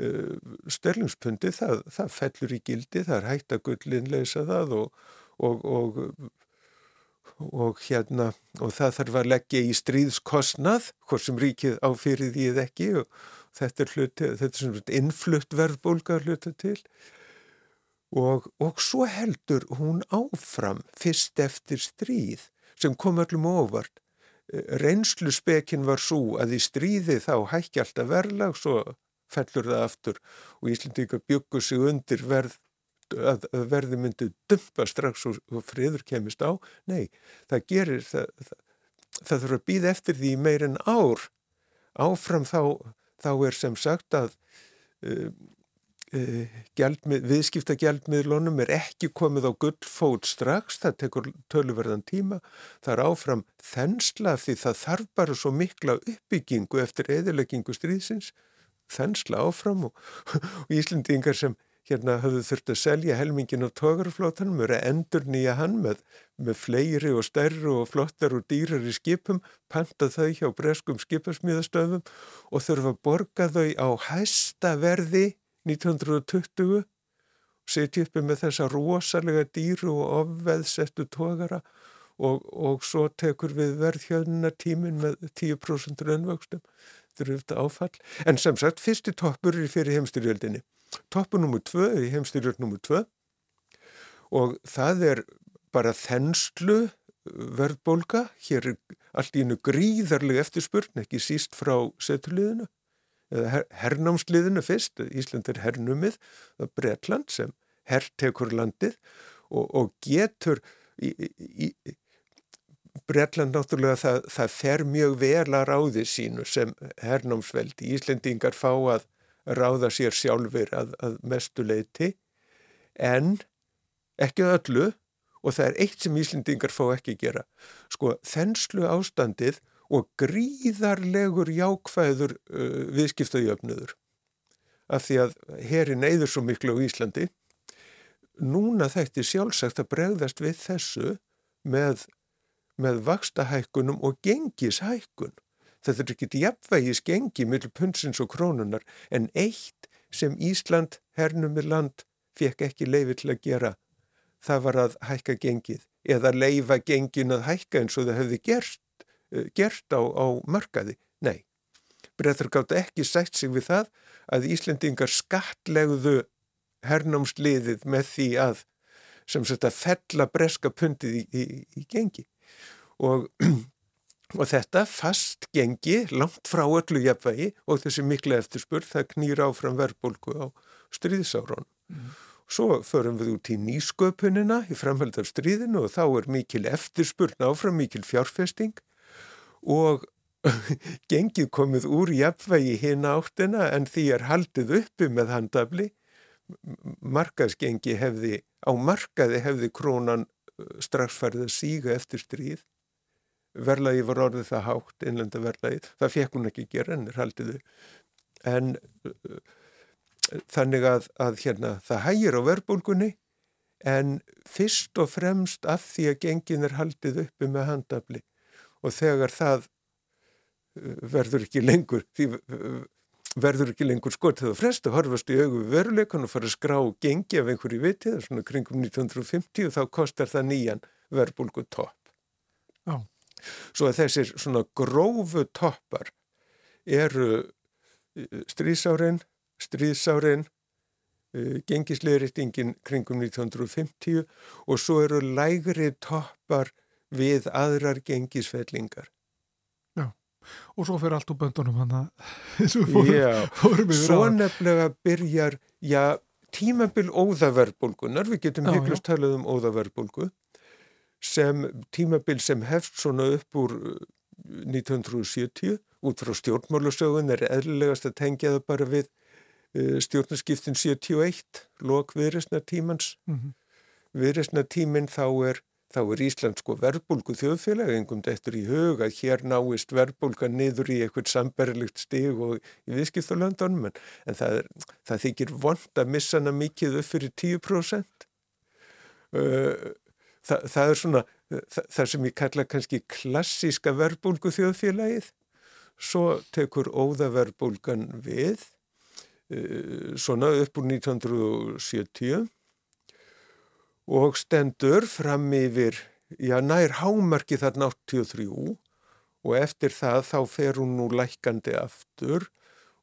Uh, sterlingspundi það, það fellur í gildi, það er hægt að gullin leysa það og, og, og, og hérna og það þarf að leggja í stríðskostnað hvort sem ríkið áfyrir því eða ekki og þetta er hluti, þetta er innflutt verðbólgar hluta til. Og, og svo heldur hún áfram fyrst eftir stríð sem kom öllum óvart. Reynslu spekin var svo að í stríði þá hækki alltaf verðlag svo fellur það aftur og Íslendingar byggur sig undir verð að, verði myndi dumpa strax og, og friður kemist á. Nei, það gerir það, það, það þurfa að býða eftir því meir en ár. Áfram þá, þá er sem sagt að uh, uh, gjaldmið, viðskipta gjaldmiðlunum er ekki komið á gullfót strax, það tekur töluverðan tíma, það er áfram þensla því það þarf bara svo mikla uppbyggingu eftir eðileggingu stríðsins. Þensla áfram og, [LAUGHS] og Íslendingar sem hérna höfðu þurft að selja helmingin á tókarflótanum, eru að endur nýja hann með, með fleiri og stærri og flottar og dýrar í skipum, panta þau hjá breskum skipasmíðastöðum og þurfa að borga þau á hæsta verði 1920 og setja uppi með þessa rosalega dýru og ofveðsettu tókara og, og svo tekur við verðhjöðnuna tímin með 10% raunvöxtum, eftir áfall. En sem sagt, fyrsti toppur er fyrir heimstyrjöldinni toppu tvö er í heimstyrjörn nummer tvö. Og það er bara þenslu uh, verðbólka, hér er allt í hennu gríðarlega eftirspurn, ekki síst frá setuliðinu, eða her hernámsliðinu fyrst, Ísland er hernumið, það er Bretland sem herrtekur landið og, og getur í, í, í Bretland náttúrulega það, það fer mjög vel að ráði sínu sem hernámsveldi. Íslendingar fá að ráða sér sjálfur að, að mestu leiti en ekki öllu og það er eitt sem Íslendingar fá ekki gera. Sko þenslu ástandið og gríðarlegur jákvæður uh, viðskiptajöfnuður af því að herin eyður svo miklu á Íslandi. Núna þætti sjálfsagt að bregðast við þessu með, með vakstahækkunum og gengishækkun. Þetta er ekkit jafnvægis gengi millir punnsins og krónunar en eitt sem Ísland, hernumir land, fekk ekki leiði til að gera. Það var að hækka gengið eða leifa gengin að hækka eins og það hefði gert, uh, gert á, á markaði. Nei, breyður gátt ekki sætt sig við það að Íslendingar skatlegðu hernámsliðið með því að sem sagt að fella breska pundið í, í, í gengi og Og þetta fast gengi langt frá öllu jafnvægi og þessi mikla eftirspurð það knýr áfram verðbólku á stríðsárun. Mm. Svo förum við út í nýsköpunina í framhald af stríðinu og þá er mikil eftirspurn áfram, mikil fjárfesting og [LAUGHS] gengið komið úr jafnvægi hinn áttina en því er haldið uppi með handafli. Markaðsgengi hefði, á markaði hefði krónan strax farið að síga eftir stríð verlaði var orðið það hátt innlenda verlaði, það fekk hún ekki gera en haldiðu en uh, þannig að, að hérna, það hægir á verbulgunni en fyrst og fremst af því að gengin er haldið uppi með handafli og þegar það uh, verður ekki lengur því uh, verður ekki lengur skort þegar frestu horfast í augu veruleikan og fara að skrá gengi af einhverju vitið, svona kringum 1950 og þá kostar það nýjan verbulgu topp. Já. Svo að þessir svona grófu toppar eru eh, stríðsárin, stríðsárin, eh, gengisleiritingin kringum 1950 og svo eru lægri toppar við aðrar gengisfellingar. Já, og svo fyrir allt úr böndunum hann að [LAUGHS] Já, svo nefnilega byrjar, já, tímabil óðaverbulgunar, við getum heiklust talað um óðaverbulgu sem tímabil sem hefst svona upp úr 1970 uh, út frá stjórnmálusögun er eðlilegast að tengja það bara við uh, stjórnarskiptin 71 lok viðresna tímans mm -hmm. viðresna tímin þá er þá er Ísland sko verbulgu þjóðfélag engum þetta í hug að hér náist verbulga niður í eitthvað samberlegt stig og í viðskiptalöndunum en, en það, er, það þykir vond að missa hana mikið upp fyrir 10% uh, Þa, það er svona það, það sem ég kalla kannski klassíska verbulgu þjóðfélagið svo tekur óðaverbulgan við uh, svona upp úr 1970 og stendur fram yfir, já nær hámarki þarna 83 og eftir það þá fer hún nú lækandi aftur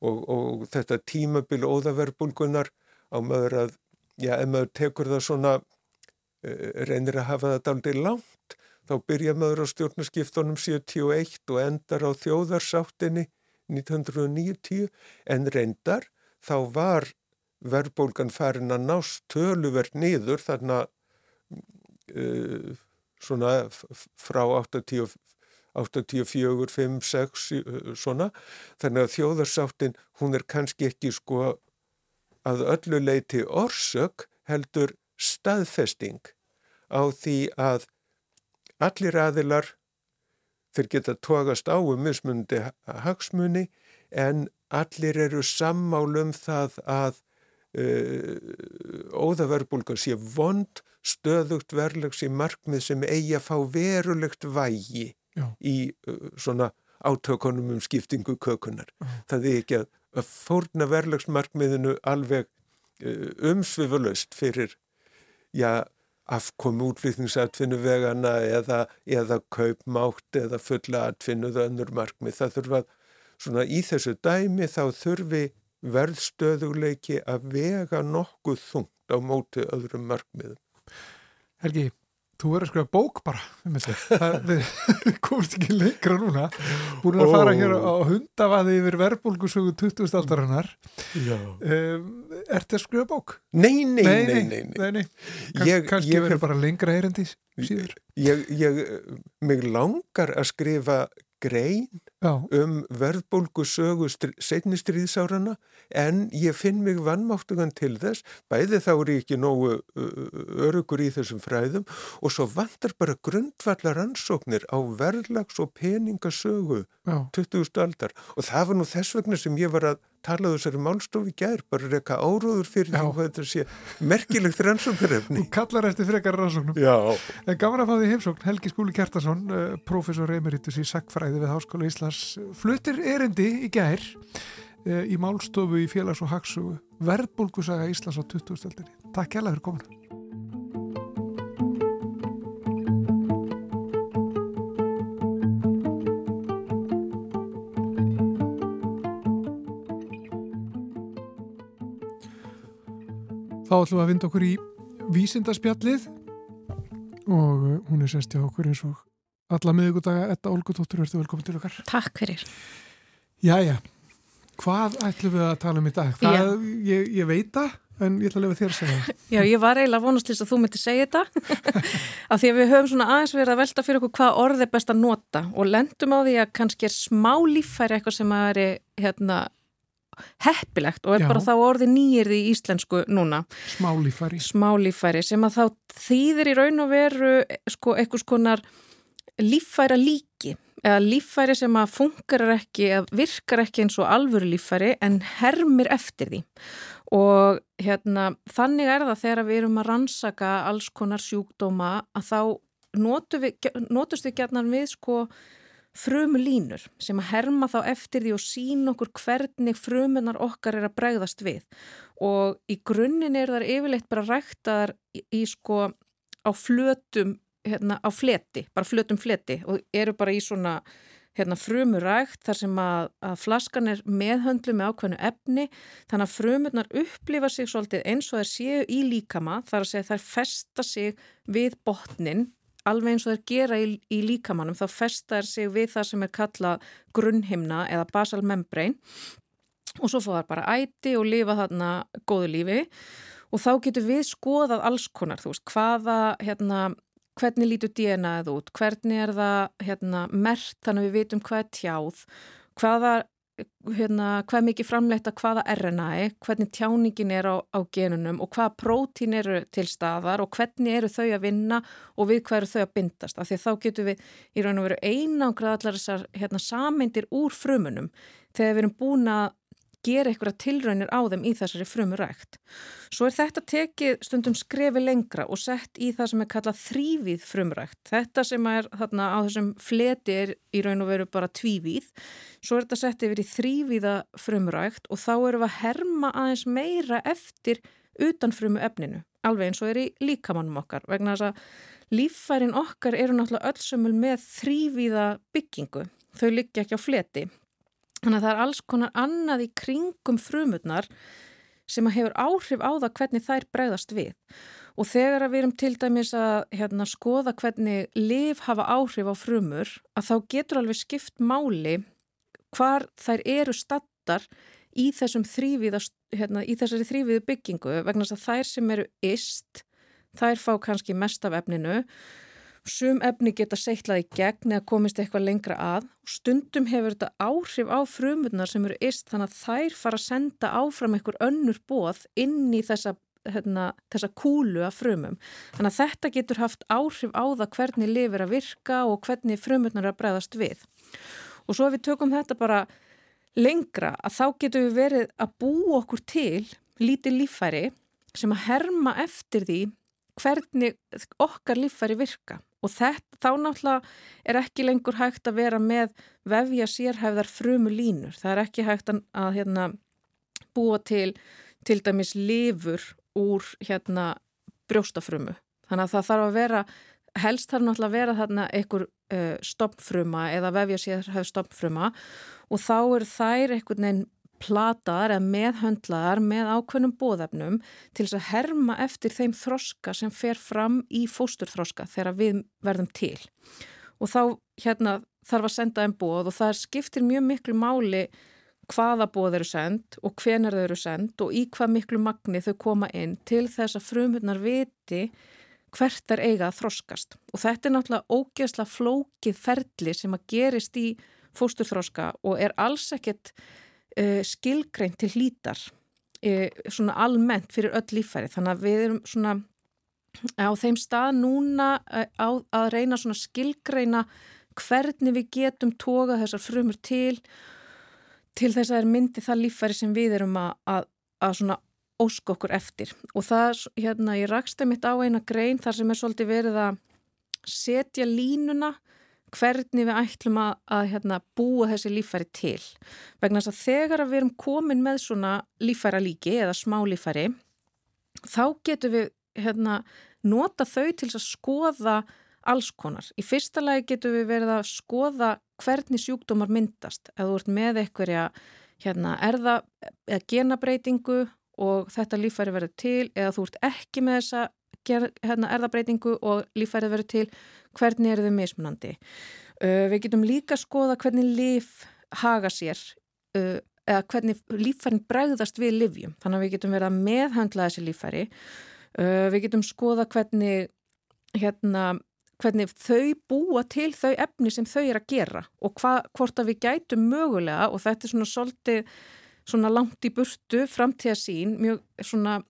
og, og þetta tímabil óðaverbulgunar á maður að, já ef maður tekur það svona, reynir að hafa þetta aldrei langt, þá byrja maður á stjórnarskiptunum 71 og endar á þjóðarsáttinni 1990 en reyndar þá var verðbólgan farin að nást töluvert niður þarna uh, svona frá 80, 84, 5, 6 svona. Þannig að þjóðarsáttin hún er kannski ekki sko að öllu leiti orsök heldur staðfesting á því að allir aðilar þeir geta tógast á um mismundi hagsmunni en allir eru sammálum það að uh, óðaverbulgan sé vond, stöðugt verðlegs í markmið sem eigi að fá verulegt vægi Já. í uh, svona átökunum um skiptingu kökunar. Já. Það er ekki að, að fórna verðlegsmarkmiðinu alveg uh, umsvifalöst fyrir já, afkomi útflýtningsatfinnu vegana eða, eða kaupmátt eða fulla atfinnuð önnur markmið. Það þurfa svona í þessu dæmi þá þurfi verðstöðuleiki að vega nokkuð þungt á móti öðrum markmiðum. Helgi, þú verður að skrifa bók bara um það [LAUGHS] komst ekki leikra núna búin að fara hér á hundavaði yfir verbulgusögu 20. aldarinnar um, Er þetta að skrifa bók? Nei, nei, nei, nei, nei. nei, nei. Kann, ég, Kannski ég, verður bara lengra eirandi síður Ég, ég mig langar að skrifa grein Já. um verðbólgu sögu setni stríðsárana en ég finn mig vannmáttugan til þess, bæði þá er ég ekki nógu örugur í þessum fræðum og svo vantar bara grundvallar ansóknir á verðlags og peningasögu Já. 20. aldar og það var nú þess vegna sem ég var að tala þessari málstofi gær, bara reyka áróður fyrir því hvað þetta sé merkilegt rannsóknarefni. Þú kallar eftir frekar rannsóknum. Já. En gaman að fá því heimsókn, Helgi Skúli Kjartason, uh, professor emeritus í Sackfræði við Háskóla Íslands, fluttir erindi í gær uh, í málstofu í félags- og hagsugu verðbólgusaga Íslands á 20. stöldinni. Takk hjá það fyrir kominu. Þá ætlum við að vinda okkur í vísindarspjallið og uh, hún er sérst hjá okkur eins og alla miðugudaga, Etta Olgutóttur, verður velkomin til okkar. Takk fyrir. Jæja, hvað ætlum við að tala um í dag? Það, ég, ég veit það, en ég ætla að lefa þér að segja það. [LAUGHS] Já, ég var eiginlega vonast til að þú myndi segja þetta, [LAUGHS] af því að við höfum svona aðeins verið að velta fyrir okkur hvað orð er best að nota og lendum á því að kannski er smá líffæri eitthvað sem að er hérna heppilegt og er Já. bara þá orði nýjirði í íslensku núna. Smálífæri. Smálífæri sem að þá þýðir í raun og veru sko eitthvað skonar líffæra líki eða líffæri sem að funkar ekki, að virkar ekki eins og alvöru líffæri en hermir eftir því og hérna þannig er það þegar við erum að rannsaka alls konar sjúkdóma að þá notust við gætnar við sko frumu línur sem að herma þá eftir því og sína okkur hvernig frumunar okkar er að bregðast við. Og í grunninn er þar yfirleitt bara ræktaðar í, í sko á flötum, hérna á fleti, bara flötum fleti og eru bara í svona hérna frumurækt þar sem að, að flaskan er meðhöndlu með ákveðnu efni. Þannig að frumurnar upplifa sig svolítið eins og þær séu í líkama þar að segja þær festa sig við botnin alveg eins og þeir gera í, í líkamannum þá festar sig við það sem er kallað grunnhimna eða basal membrane. Og svo fóðar bara æti og lifa þarna góðu lífi. Og þá getur við skoðað alls konar, þú veist, hvaða hérna, hvernig lítur DNA-ið út, hvernig er það hérna, mert þannig að við vitum hvað er tjáð, hvaða hérna, hvað mikið framleitt að hvaða RNA, hvernig tjáningin er á, á genunum og hvaða prótín eru til staðar og hvernig eru þau að vinna og við hvað eru þau að bindast. Af því þá getum við í raun og veru einangrað allar þessar hérna, sameindir úr frumunum þegar við erum búin að gera eitthvað tilraunir á þeim í þessari frumurækt. Svo er þetta tekið stundum skrefi lengra og sett í það sem er kallað þrývíð frumurækt. Þetta sem er þarna á þessum fleti er í raun og veru bara tvívíð. Svo er þetta sett yfir í þrývíða frumurækt og þá eru við að herma aðeins meira eftir utan frumu efninu. Alveg eins og er í líkamannum okkar vegna þess að líffærin okkar eru náttúrulega öllsumul með þrývíða byggingu. Þau liggja ekki á fleti. Þannig að það er alls konar annað í kringum frumurnar sem hefur áhrif á það hvernig þær bregðast við. Og þegar við erum til dæmis að hérna, skoða hvernig liv hafa áhrif á frumur, að þá getur alveg skipt máli hvar þær eru stattar í, hérna, í þessari þrývíðu byggingu vegna þess að þær sem eru ist, þær fá kannski mest af efninu Sum efni geta seitlað í gegn eða komist eitthvað lengra að og stundum hefur þetta áhrif á frumurnar sem eru ist þannig að þær fara að senda áfram einhver önnur bóð inn í þessa, hérna, þessa kúlu af frumum. Þannig að þetta getur haft áhrif á það hvernig lifir að virka og hvernig frumurnar er að bregðast við. Og svo ef við tökum þetta bara lengra að þá getur við verið að bú okkur til lítið lífæri sem að herma eftir því hvernig okkar líffæri virka og þetta, þá náttúrulega er ekki lengur hægt að vera með vefja sérhæfðar frumu línur. Það er ekki hægt að, hérna, búa til til dæmis lifur úr hérna, brjóstafrumu. Þannig að það þarf að vera, helst þarf náttúrulega að vera þarna einhver uh, stoppfruma eða vefja sérhæfð stoppfruma og þá er þær einhvern veginn plataðar eða meðhöndlaðar með ákveðnum bóðefnum til þess að herma eftir þeim þroska sem fer fram í fósturþroska þegar við verðum til. Og þá hérna, þarf að senda einn bóð og það skiptir mjög miklu máli hvaða bóð eru sendt og hvenar þau eru sendt og í hvað miklu magni þau koma inn til þess að frumhundnar viti hvert er eiga að þroskast. Og þetta er náttúrulega ógeðsla flókið ferli sem að gerist í fósturþroska og er alls ekkert uh, skilgreint til hlítar uh, svona almennt fyrir öll lífæri þannig að við erum svona á þeim stað núna uh, á, að reyna svona skilgreina hvernig við getum tóka þessar frumur til til þess að það er myndi það lífæri sem við erum að, að, að svona ósk okkur eftir. Og það, hérna, ég rakst það mitt á eina grein þar sem er svolítið verið að setja línuna hvernig við ætlum að, að hérna, búa þessi lífæri til. Vegna þess að þegar við erum komin með svona lífæra líki eða smá lífæri, þá getum við hérna, nota þau til að skoða alls konar. Í fyrsta lagi getum við verið að skoða hvernig sjúkdómar myndast. Ef þú ert með eitthverja hérna, erða eða genabreitingu og þetta lífæri verður til eða þú ert ekki með þessa hérna, erðabreitingu og lífærið verður til hvernig er þau mismunandi. Uh, við getum líka skoða hvernig líf haga sér uh, eða hvernig lífærin bregðast við livjum. Þannig að við getum verið að meðhandla þessi lífæri. Uh, við getum skoða hvernig, hérna, hvernig þau búa til þau efni sem þau er að gera og hva, hvort að við gætum mögulega og þetta er svona svolítið svona langt í burtu framtíða sín, mjög svona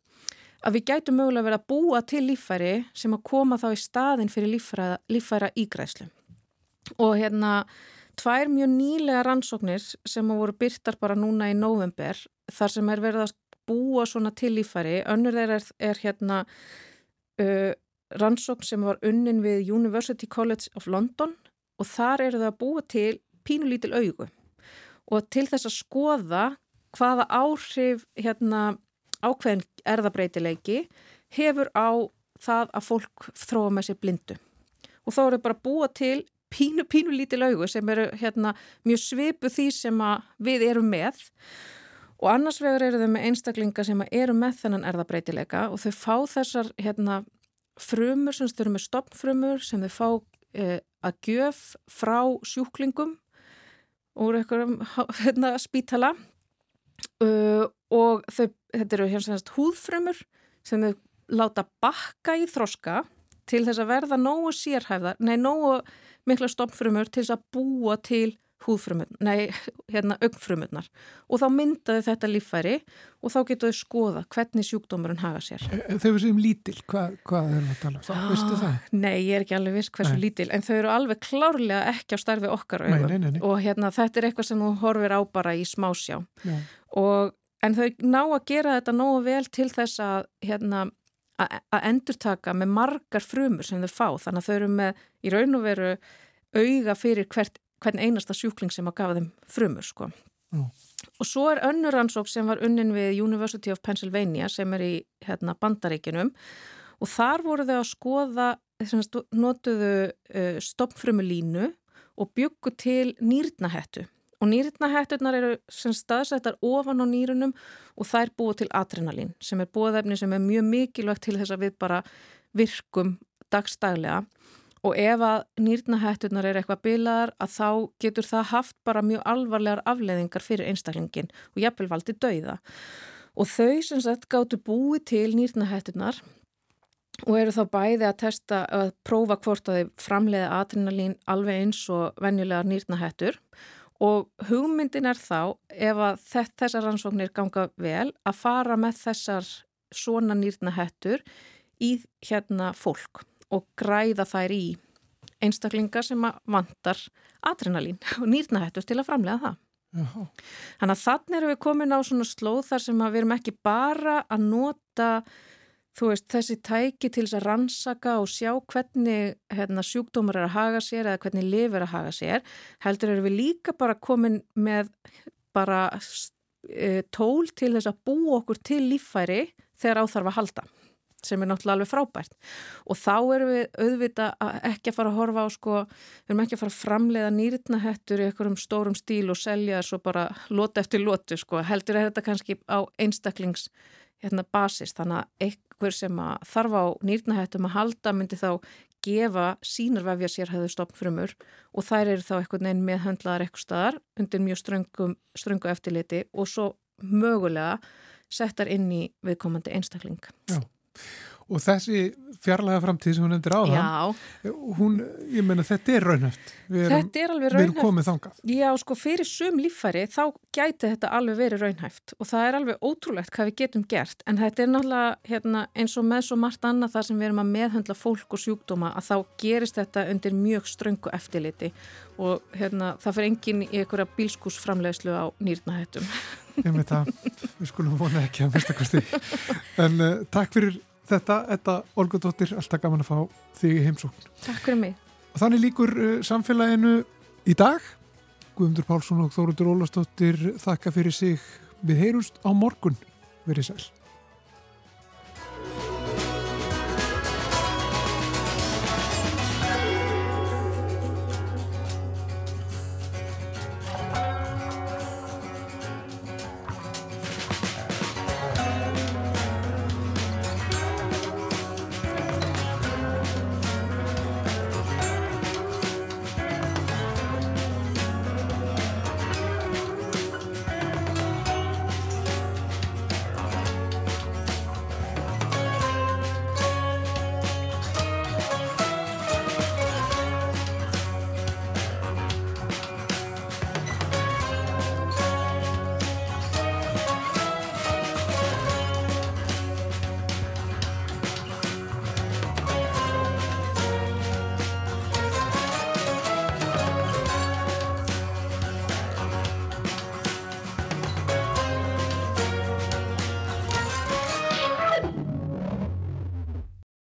að við gætum mögulega verið að búa til líffæri sem að koma þá í staðin fyrir líffæra, líffæra ígræslu. Og hérna, tvær mjög nýlega rannsóknir sem að voru byrtar bara núna í november, þar sem er verið að búa svona til líffæri, önnur þeirra er, er hérna uh, rannsókn sem var unnin við University College of London og þar eru það að búa til pínulítil augu og til þess að skoða hvaða áhrif hérna ákveðin erðabreitileiki hefur á það að fólk þróa með sér blindu. Og þá eru bara búa til pínu, pínu lítið laugu sem eru hérna, mjög svipu því sem við erum með og annars vegar eru þau með einstaklinga sem eru með þennan erðabreitileika og þau fá þessar hérna, frumur sem þau eru með stoppfrumur sem þau fá eh, að gjöf frá sjúklingum úr einhverjum [LAUGHS] hérna, spítala uh, og þau, þetta eru hérna húðfrömmur sem þau láta bakka í þroska til þess að verða nógu sérhæfðar, nei nógu mikla stoppfrömmur til þess að búa til húðfrumurnar, nei, [LAUGHS] hérna augfrumurnar og þá myndaði þetta líffæri og þá getur þau skoða hvernig sjúkdómurinn haga sér. Þau við séum lítil, hvað, hvað er það að tala? Það, veistu það? Nei, ég er ekki alveg viss hversu Nei. lítil, en þau eru alveg klárlega ekki á starfi okkar Nei, nei, og hérna þetta er eitthvað sem þú horfir á bara í smásjá Já. og en þau ná að gera þetta nógu vel til þess að hérna að endurtaka með margar frumur sem þau fá, þannig að þau eru með í raun og veru auga fyrir hvert, hvern einasta sjúkling sem að gafa þeim frumur sko. Já. Og svo er önnur rannsók sem var unnin við University of Pennsylvania sem er í hérna, bandaríkinum og þar voru þau að skoða, notuðu uh, stoppfrumulínu og byggu til nýrnahettu. Og nýrnahetturnar eru sem staðsettar ofan á nýrunum og þær búa til adrenalín sem er búaðefni sem er mjög mikilvægt til þess að við bara virkum dagstaglega og ef að nýrnahetturnar er eitthvað bilaðar að þá getur það haft bara mjög alvarlegar afleðingar fyrir einstaklingin og jafnvel valdi dauða. Og þau sem sagt gáttu búið til nýrnahetturnar og eru þá bæði að testa að prófa hvort að þau framleiða adrenalín alveg eins og venjulegar nýrnahettur og hugmyndin er þá ef að þess, þessar rannsóknir ganga vel að fara með þessar svona nýrnahettur í hérna fólk og græða þær í einstaklingar sem vantar adrenalín [LAUGHS] og nýrnahettur til að framlega það. Jaha. Þannig að þannig erum við komin á svona slóð þar sem við erum ekki bara að nota þú veist, þessi tæki til þess að rannsaka og sjá hvernig hérna, sjúkdómar er að haga sér eða hvernig lif er að haga sér, heldur erum við líka bara komin með bara e, tól til þess að bú okkur til líffæri þegar áþarf að halda sem er náttúrulega alveg frábært. Og þá erum við auðvita að ekki að fara að horfa á sko, við erum ekki að fara að framleiða nýrnahettur í einhverjum stórum stíl og selja svo bara lóta eftir lótu sko, heldur er þetta kannski á einstaklings hérna basis, þannig að einhver sem að þarf á nýrnahettum að halda myndi þá gefa sínarvefja sér hefðu stopnfrumur og þær eru þá einhvern veginn meðhöndlaðar eitthvað staðar undir mjög ströngum, ströngu eftirliti og svo mögulega settar inn í viðkomandi einstakling. Já. Og þessi fjarlæga framtíð sem hún nefndir á hún, ég meina þetta er raunhæft. Við erum, þetta er alveg við erum raunhæft. komið þangað. Já, sko, fyrir sum líffæri þá gæti þetta alveg verið raunhæft og það er alveg ótrúlegt hvað við getum gert en þetta er náttúrulega hérna, eins og með svo margt annað þar sem við erum að meðhöndla fólk og sjúkdóma að þá gerist þetta undir mjög ströngu eftirliti og hérna, það fyrir enginn í einhverja bílskúsframlegslu á nýrnahettum. Ég með það, við skulum vona ekki að mista kosti. En uh, takk fyrir þetta, þetta Olga Dóttir, alltaf gaman að fá þig í heimsókn. Takk fyrir mig. Og þannig líkur uh, samfélaginu í dag. Guðmundur Pálsson og Þórundur Ólastóttir þakka fyrir sig. Við heyrumst á morgun. Verið sæl.